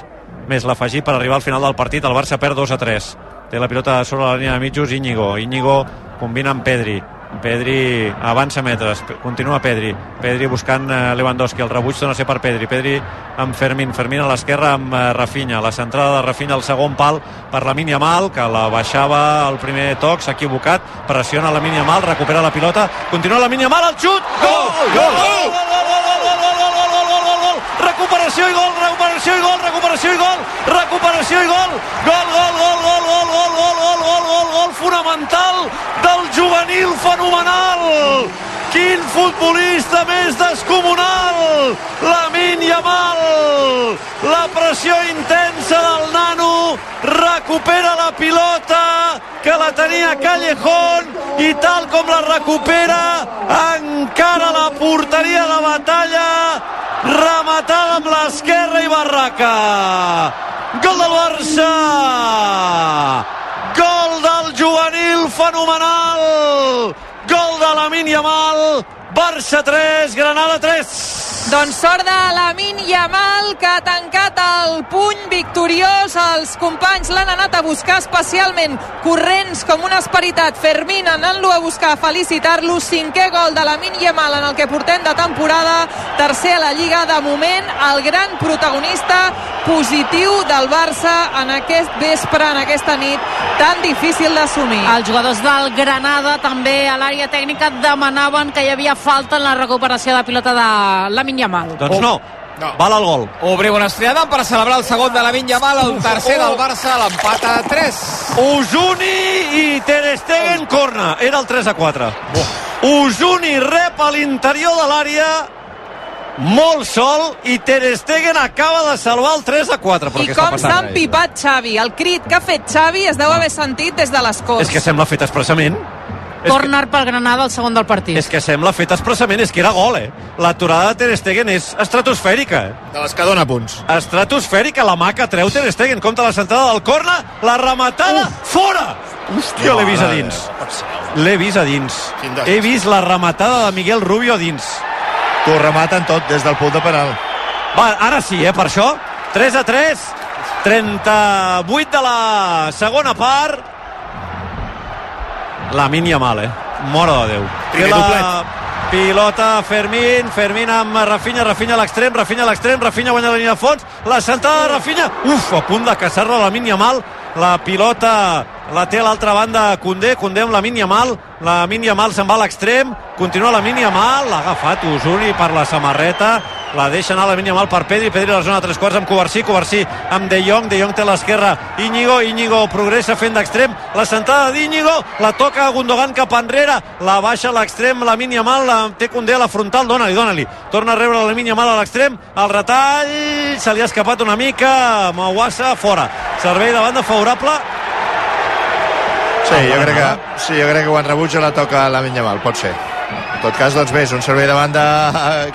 més l'afegir per arribar al final del partit. El Barça perd 2 a 3. Té la pilota sobre la línia de mitjos Íñigo. Íñigo combina amb Pedri. Pedri avança metres, continua Pedri. Pedri buscant eh, Lewandowski, el rebuig no sé per Pedri. Pedri amb Fermín, Fermín a l'esquerra amb eh, Rafinha. La centrada de Rafinha al segon pal per la mínia mal, que la baixava el primer toc, s'ha equivocat, pressiona la mínia mal, recupera la pilota, continua la mínia mal, el xut! Gol! Gol! Gol! Gol! Gol! Gol! Gol! Recuperació i gol, recuperació i gol, recuperació i gol, recuperació i gol, gol, gol, gol, gol, gol, gol, gol, gol, gol, gol, gol fonamental del juvenil fenomenal. Quin futbolista més descomunal! Lamin Yamal! La pressió intensa del nano recupera la pilota que la tenia Callejón i tal com la recupera encara la porteria de batalla rematada amb l'esquerra i Barraca gol del Barça gol del juvenil fenomenal gol de la Yamal Barça 3, Granada 3 Doncs sort de Lamin Yamal, que ha tancat el puny victoriós. Els companys l'han anat a buscar especialment corrents com una esperitat. Fermín anant-lo a buscar, felicitar-lo. Cinquè gol de Lamin Yamal en el que portem de temporada. Tercer a la Lliga. De moment, el gran protagonista positiu del Barça en aquest vespre, en aquesta nit tan difícil d'assumir. Els jugadors del Granada també a l'àrea tècnica demanaven que hi havia falta en la recuperació de pilota de Lamin Yamal. Doncs no, No. val el gol. Obrim una estrellada per celebrar el segon de la Vinya Mal, el tercer del Barça, l'empat a 3. Usuni i Ter Stegen corna. Era el 3 a 4. Usuni rep a l'interior de l'àrea molt sol i Ter Stegen acaba de salvar el 3 a 4. Però I com s'ha empipat Xavi. El crit que ha fet Xavi es deu haver sentit des de l'escó. És que sembla fet expressament. Que, Corner pel Granada, el segon del partit. és que sembla fet expressament, és que era gol, eh? L'aturada de Ter Stegen és estratosfèrica, eh? De les que dona punts. estratosfèrica la mà que treu Ter Stegen compta la centrada del corna la rematada, fora hòstia, l'he vist a dins l'he vist a dins he vist la rematada de Miguel Rubio a dins T'ho rematen tot des del punt de penal. va, ara sí, eh, per això 3 a 3 38 de la segona part la mínia mal, eh? Mora de Déu. Primer la doblet. pilota Fermín, Fermín amb Rafinha, Rafinha a l'extrem, Rafinha a l'extrem, Rafinha guanya la línia de fons, la centrada de Rafinha, uf, a punt de caçar-la la mínia mal, la pilota la té a l'altra banda Condé, Condé amb la mínia mal, la mínia mal se'n va a l'extrem, continua la mínia mal, l'ha agafat Usuni per la samarreta, la deixa anar la mínia mal per Pedri, Pedri a la zona de tres quarts amb Covarsí, Covarsí amb De Jong, De Jong té a l'esquerra, Íñigo, Íñigo progressa fent d'extrem, la sentada d'Íñigo, la toca a Gundogan cap enrere, la baixa a l'extrem, la mínia mal, la té Condé a la frontal, dona-li, dona-li, torna a rebre la mínia mal a l'extrem, el retall, se li ha escapat una mica, Mawassa fora, servei de banda favorable, Sí, jo crec que, sí, jo crec que quan rebutja la toca la Minya Mal, pot ser. En tot cas, doncs bé, és un servei de banda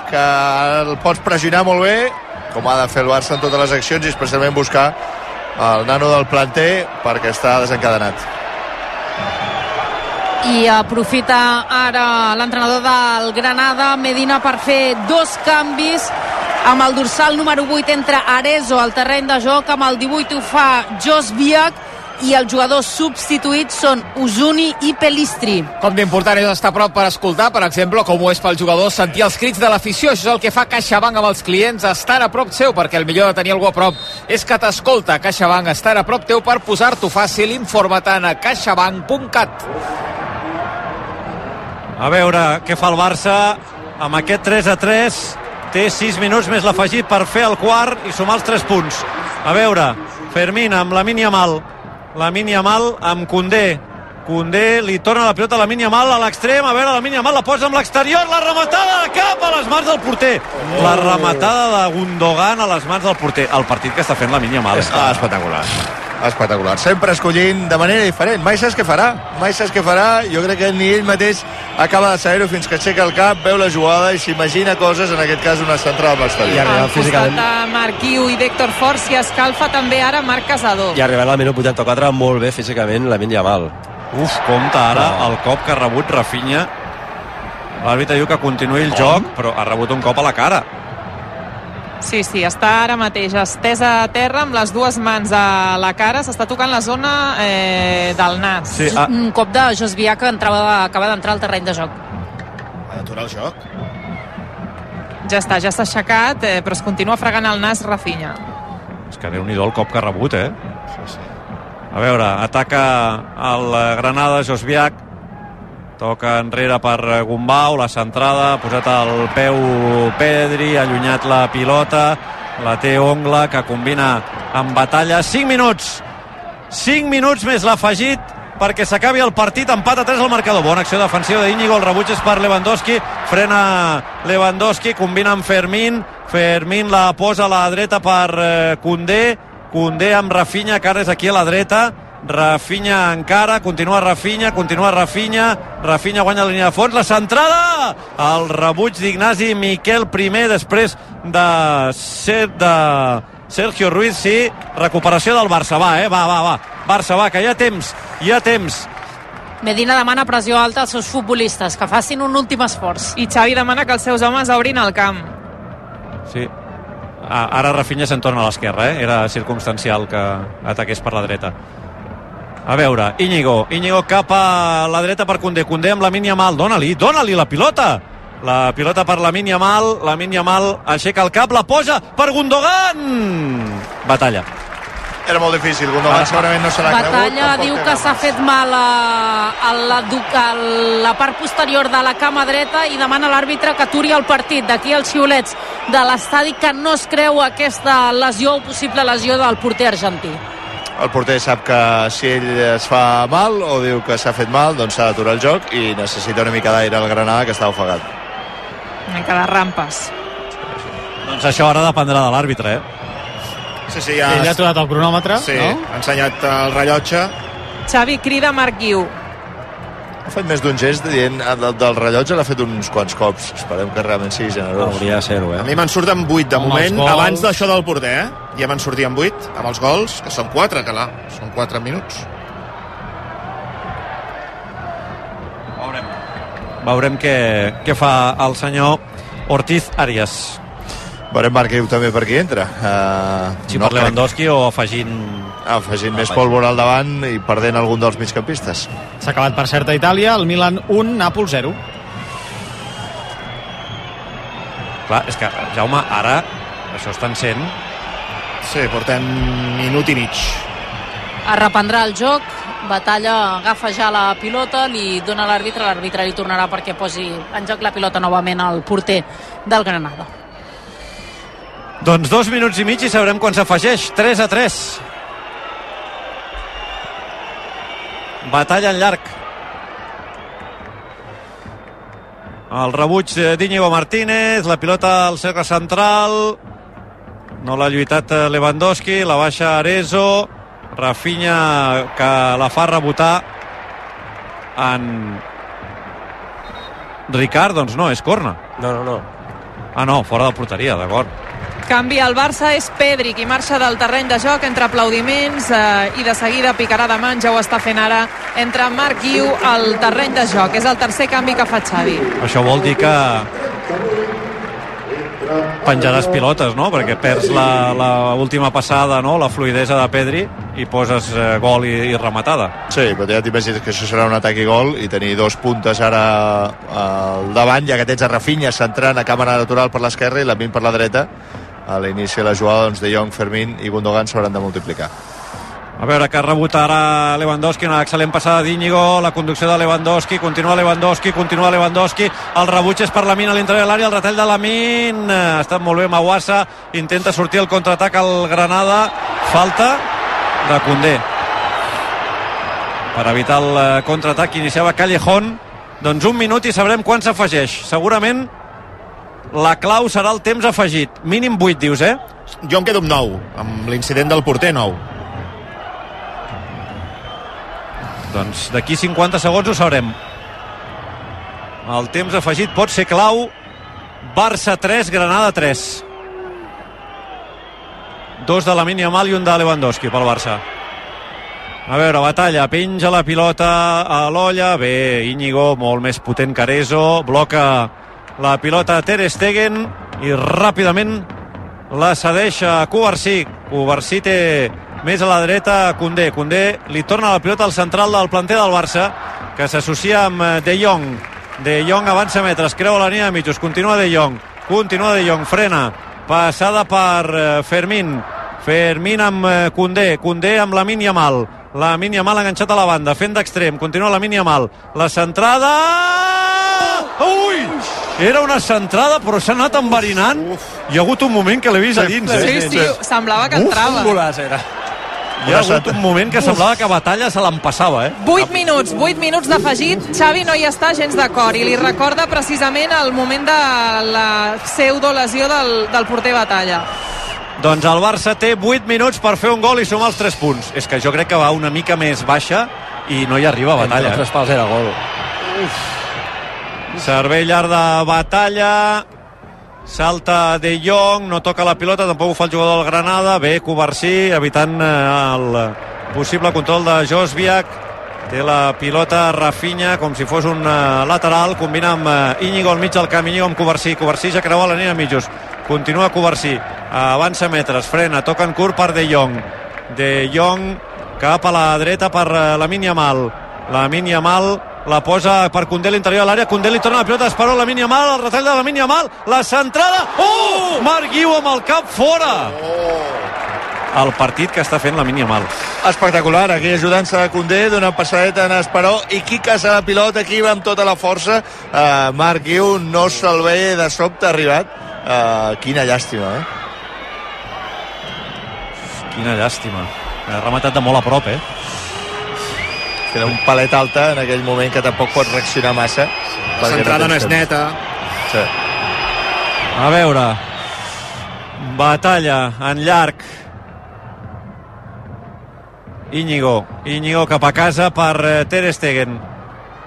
que el pots pressionar molt bé, com ha de fer el Barça en totes les accions, i especialment buscar el nano del planter perquè està desencadenat. i aprofita ara l'entrenador del Granada, Medina, per fer dos canvis amb el dorsal número 8 entre Arezo al terreny de joc, amb el 18 ho fa Jos Biak i els jugadors substituïts són Usuni i Pelistri. Com d'important és estar a prop per escoltar, per exemple, com ho és pel jugador sentir els crits de l'afició. Això és el que fa CaixaBank amb els clients, estar a prop seu, perquè el millor de tenir algú a prop és que t'escolta. CaixaBank, estar a prop teu per posar-t'ho fàcil. Informa-te'n a caixabank.cat. A veure què fa el Barça amb aquest 3 a 3 té 6 minuts més l'afegit per fer el quart i sumar els 3 punts a veure, Fermín amb la mínia mal la mínia mal amb Condé Condé li torna la pilota a la mínia mal a l'extrem, a veure la mínia mal la posa amb l'exterior, la rematada de cap a les mans del porter. La rematada de Gundogan a les mans del porter. El partit que està fent la mínia mal Ah, espectacular. Espectacular. Sempre escollint de manera diferent. Mai saps què farà. Mai saps què farà. Jo crec que ni ell mateix acaba de saber-ho fins que aixeca el cap, veu la jugada i s'imagina coses, en aquest cas una centrada amb I l'exterior. arriba Al costat físicament de Marquiu i d'Héctor Fort s'hi escalfa també ara Marc Casador. i arribant al minut 84 molt bé físicament la Yamal mal Uf, compte ara No. el cop que ha rebut Rafinha. L'àrbitre diu que continuï el joc, però ha rebut un cop a la cara. Sí, sí, està ara mateix estesa a terra amb les dues mans a la cara, s'està tocant la zona eh, del nas. Sí, ah, Un cop de Jos Biak que entrava, acaba d'entrar al terreny de joc. Ha d'aturar el joc. Ja està, ja s'ha aixecat, eh, però es continua fregant el nas Rafinha. és que déu nhi el cop que ha rebut, eh? A veure, ataca el Granada, Josbiac, toca enrere per Gumbau, la centrada, ha posat el peu Pedri, ha allunyat la pilota, la té Ongla, que combina amb batalla. 5 minuts! 5 minuts més l'afegit perquè s'acabi el partit, empat a 3 al marcador. Bona acció defensiva d'Iñigo, el rebuig és per Lewandowski, frena Lewandowski, combina amb Fermín, Fermín la posa a la dreta per eh, Condé, Condé amb Rafinha, que ara és aquí a la dreta, Rafinha encara, continua Rafinha, continua Rafinha, Rafinha guanya la línia de fons, la centrada! El rebuig d'Ignasi Miquel primer després de ser de Sergio Ruiz, sí, recuperació del Barça, va, eh, va, va, va, Barça, va, que hi ha temps, hi ha temps. Medina demana pressió alta als seus futbolistes, que facin un últim esforç. I Xavi demana que els seus homes obrin el camp. Sí. Ah, ara Rafinha se'n torna a l'esquerra, eh? Era circumstancial que ataqués per la dreta. A veure, Íñigo. Íñigo cap a la dreta per Condé. Condé amb la mínia mal. Dóna-li, dóna-li la pilota. La pilota per la mínia mal. La mínia mal aixeca el cap, la posa per Gundogan. Batalla. Era molt difícil, Gundogan Ah. segurament no se l'ha cregut. Batalla diu que s'ha fet mal a, a, la, a la part posterior de la cama dreta i demana a l'àrbitre que aturi el partit. D'aquí els xiulets de l'estadi que no es creu aquesta lesió o possible lesió del porter argentí. El porter sap que si ell es fa mal o diu que s'ha fet mal, doncs s'ha d'aturar el joc i necessita una mica d'aire al Granada que està ofegat. Una mica de rampes. Doncs això ara dependrà de l'àrbitre, eh? Sí, sí, ja... Ell ha aturat el cronòmetre, Sí, no? ha ensenyat el rellotge. Xavi crida Marc Guiu. Ha fet més d'un gest dient eh, del, del rellotge, l'ha fet uns quants cops. Esperem que realment sigui generós. Hauria de ser-ho, A eh? mi me'n surten 8 de Amb moment, gols. abans d'això del porter, eh? Ja me'n sortien 8, amb els gols, que són 4, que là, són 4 minuts. Veurem què, què fa el senyor Ortiz Arias. Veurem Marc Guiu també per qui entra. Uh, Si no per Lewandowski o afegint... Afegint més pólvora al davant i perdent algun dels migcampistes. S'ha acabat per certa Itàlia, el Milan 1, Nàpols 0. Clar, és que, Jaume, ara això estan sent... Sí, portem minut i mig. Es reprendrà el joc, Batalla agafa ja la pilota, li dona l'àrbitre, l'àrbitre li tornarà perquè posi en joc la pilota novament al porter del Granada. Doncs dos minuts i mig i sabrem quan s'afegeix. 3 a 3. Batalla en llarg. El rebuig d'Iñigo Martínez, la pilota al cercle central, no l'ha lluitat eh, Lewandowski, la baixa Arezo, Rafinha que la fa rebotar en Ricard, doncs no, és corna. No, no, no. Ah, no, fora de porteria, d'acord. Canvi al Barça és Pedri, qui marxa del terreny de joc entre aplaudiments eh, i de seguida picarà de mans, ja ho està fent ara, entre Marc Guiu al terreny de joc. És el tercer canvi que fa Xavi. Això vol dir que penjaràs pilotes, no? Perquè perds la, la última passada, no? La fluidesa de Pedri i poses eh, gol i, i rematada. Sí, però ja t'imagines que això serà un atac i gol i tenir dos puntes ara al davant, ja que tens a Rafinha centrant a càmera natural per l'esquerra i la Min per la dreta. A l'inici de la jugada, doncs, De Jong, Fermín i Gundogan s'hauran de multiplicar. A veure que rebotarà Lewandowski, una excel·lent passada d'Íñigo, la conducció de Lewandowski, continua Lewandowski, continua Lewandowski, el rebuig és per la Min a l'interior de l'àrea, el retall de la Min, ha estat molt bé Mawassa, intenta sortir el contraatac al Granada, falta de Condé. Per evitar el eh, contraatac iniciava Callejón, doncs un minut i sabrem quan s'afegeix. Segurament la clau serà el temps afegit. Mínim 8, dius, eh? Jo em quedo amb 9, amb l'incident del porter 9. Doncs d'aquí 50 segons ho sabrem. El temps afegit pot ser clau. Barça 3, Granada 3. Dos de la Yamal i un de Lewandowski pel Barça. A veure, batalla, penja la pilota a l'olla, bé, Íñigo, molt més potent que Arezo, bloca la pilota Ter Stegen i ràpidament la cedeix a Covarsí. Covarsí té més a la dreta Condé. Condé li torna la pilota al central del planter del Barça, que s'associa amb eh, De Jong. De Jong avança metres, creua la línia de mitjos, continua De Jong, continua De Jong, frena, passada per eh, Fermín, Fermín amb eh, Condé, Condé amb la Mínia Mal, la Mínia Mal enganxat a la banda, fent d'extrem, continua la Mínia Mal, la centrada... Ui! Era una centrada, però s'ha anat enverinant. Hi ha hagut un moment que l'he vist a dins, Sí, eh? sí, semblava que entrava. Un golaç era. Hi ha hagut un moment que semblava que Batalla se l'empassava, eh? 8 minuts, 8 minuts d'afegit. Xavi no hi està gens d'acord i li recorda precisament el moment de la pseudolesió del, del porter Batalla. Doncs el Barça té 8 minuts per fer un gol i sumar els 3 punts. És que jo crec que va una mica més baixa i no hi arriba a Batalla. Entre els tres pals era gol. Servei llarg de batalla. Salta De Jong, no toca la pilota, tampoc ho fa el jugador del Granada. Bé, Covarsí, evitant eh, el possible control de Josviak. Té la pilota Rafinha com si fos un uh, lateral. Combina amb uh, Íñigo al mig del camí, amb Covarsí. Covarsí ja creua la línia mitjos. continua Covarsí, avança metres, frena, toca en curt per De Jong. De Jong cap a la dreta per eh, la Yamal. La Yamal la posa per Condé l'interior de l'àrea, Condé li torna la pilota, Esperó, la Yamal, el retall de la Yamal, la centrada, oh! Marc Guiu amb el cap fora! El partit que està fent la Yamal. Espectacular, aquí ajudant-se de Condé, dona passadeta en Esperó, i qui caça la pilota, aquí va amb tota la força. Uh, Marc Guiu no se'l ve de sobte arribat. Uh, quina llàstima, eh? Quina llàstima. Ha rematat de molt a prop, eh? Era un palet alta en aquell moment que tampoc pot reaccionar massa. La centrada no és neta. Sí. A veure, batalla en llarg. Íñigo, Íñigo cap a casa per eh, Ter Stegen.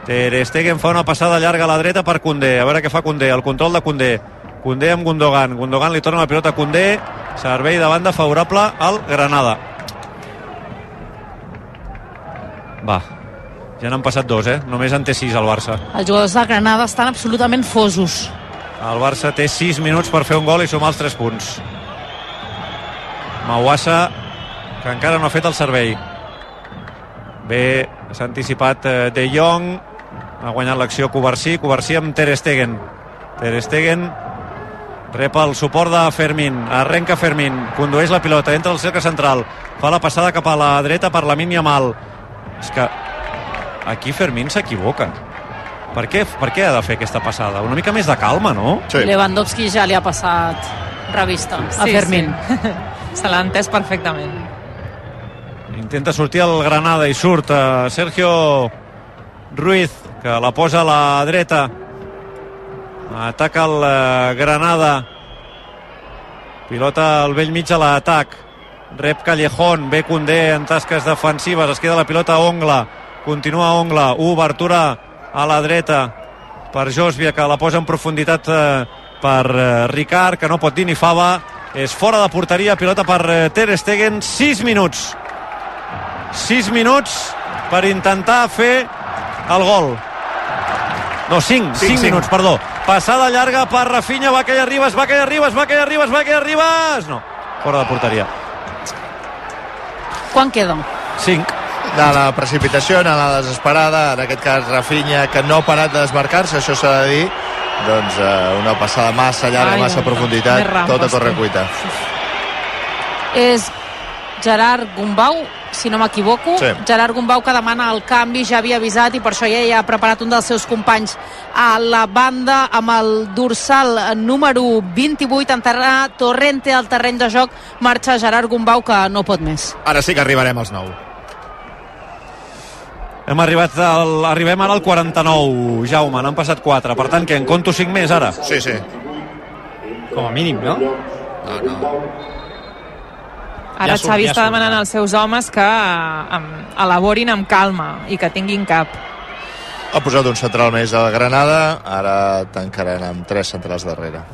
Ter Stegen fa una passada llarga a la dreta per Condé. A veure què fa Condé, el control de Condé. Condé amb Gundogan. Gundogan li torna la pilota a Condé. Servei de banda favorable al Granada. Va, ja n'han passat dos, eh? Només en té sis el Barça. Els jugadors de Granada estan absolutament fosos. El Barça té 6 minuts per fer un gol i sumar els 3 punts. Mauassa, que encara no ha fet el servei. Bé, s'ha anticipat eh, De Jong, ha guanyat l'acció Covarsí, Covarsí amb Ter Stegen. Ter Stegen rep el suport de Fermín, arrenca Fermín, condueix la pilota, entra al cercle central, fa la passada cap a la dreta per la Mal. És que aquí Fermín s'equivoca. Per què, per què ha de fer aquesta passada? Una mica més de calma, no? Sí. Lewandowski ja li ha passat revista a Sí, Fermín. sí. Se l'ha entès perfectament. Intenta sortir el Granada i surt eh, Sergio Ruiz, que la posa a la dreta. Ataca el eh, Granada. Pilota al vell mig a l'atac. Rep Callejón, ve Condé en tasques defensives, es queda la pilota a Ongla. Continua Ongla, obertura a la dreta per Josvia, que la posa en profunditat eh, per eh, Ricard, que no pot dir ni fava. És fora de porteria, pilota per eh, Ter Stegen, 6 minuts. 6 minuts per intentar fer el gol. No, 5, 5, cinc. minuts, perdó. Passada llarga per Rafinha, va caia Ribas, va caia Ribas, va caia Ribas, va caia Ribas... No, fora de porteria. Quan queda? 5. De la precipitació, a la desesperada, en aquest cas Rafinha, que no ha parat de desmarcar-se, això s'ha de dir, doncs eh, una passada massa llarga, Ai, massa ai, profunditat, més rampes, tot a corre cuita. És Gerard Gumbau, si no m'equivoco. Sí. Gerard Gumbau que demana el canvi, ja havia avisat i per això ja hi ha preparat un dels seus companys a la banda amb el dorsal número 28 en terra Torrente al terreny de joc. Marxa Gerard Gumbau que no pot més. Ara sí que arribarem als 9. Hem arribat al, arribem ara al 49, Jaume, n'han passat 4. Per tant, que en conto 5 més ara. Sí, sí. Com a mínim, no? No, no. Ara Ja surt, Xavi ja està demanant als seus homes que eh, elaborin amb calma i que tinguin cap. Ha posat un central més a la Granada, ara tancaran amb tres centrals darrere.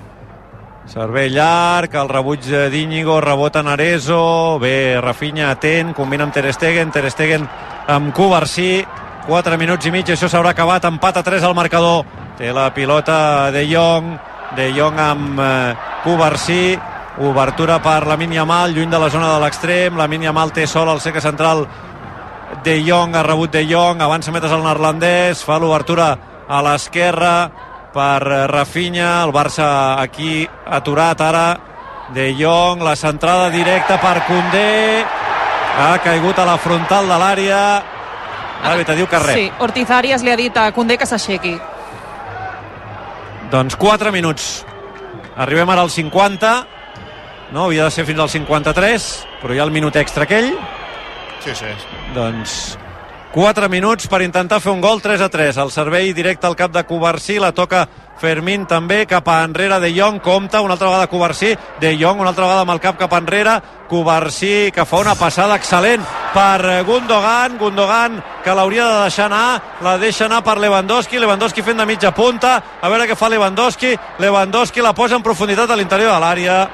Servei llarg, el rebuig d'Íñigo, rebota Narezo, bé, Rafinha atent, combina amb Ter Stegen, Ter Stegen amb Covarsí, 4 minuts i mig, això s'haurà acabat, empat a 3 al marcador, té la pilota De Jong, De Jong amb eh, Covarsí, obertura per la Yamal, lluny de la zona de l'extrem, la Yamal té sol al seca central. De Jong, ha rebut De Jong, avança metres al neerlandès, fa l'obertura a l'esquerra per eh, Rafinha, el Barça aquí aturat ara, De Jong, la centrada directa per Condé, ha caigut a la frontal de l'àrea, l'àrbitre diu que res. Sí, Ortiz Arias li ha dit a Condé que s'aixequi. Doncs 4 minuts. Arribem ara al 50, no? Havia de ser fins al 53, però hi ha el minut extra aquell. Sí, sí. Doncs 4 minuts per intentar fer un gol 3 a 3. El servei directe al cap de Covarsí, la toca Fermín també, cap a enrere. De Jong, compta, una altra vegada Covarsí, de Jong, una altra vegada amb el cap cap enrere, Covarsí que fa una passada excel·lent per Gundogan, Gundogan que l'hauria de deixar anar, la deixa anar per Lewandowski, Lewandowski fent de mitja punta, a veure què fa Lewandowski, Lewandowski la posa en profunditat a l'interior de l'àrea,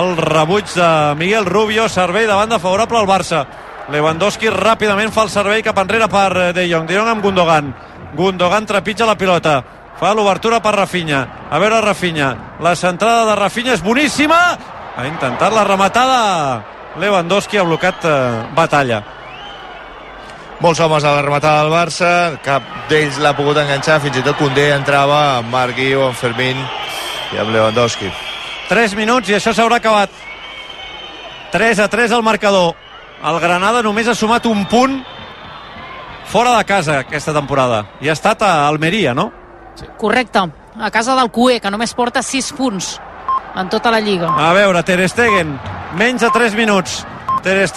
el rebuig de Miguel Rubio, servei de banda favorable al Barça. Lewandowski ràpidament fa el servei cap enrere per eh, De Jong. De Jong amb Gundogan. Gundogan trepitja la pilota. fa l'obertura per Rafinha. A veure Rafinha, la centrada de Rafinha és boníssima, ha intentat la rematada. Lewandowski ha blocat eh, batalla. Molts homes a la rematada del Barça, cap d'ells l'ha pogut enganxar, fins i tot Condé entrava amb Marc Guiu, amb Fermín i amb Lewandowski. 3 minuts i això s'haurà acabat. 3 a 3 al marcador el Granada només ha sumat un punt fora de casa aquesta temporada i ha estat a Almeria, no? Correcte, a casa del Cué, que només porta 6 punts en tota la Lliga. A veure, Ter Stegen menys de 3 minuts Ter Stegen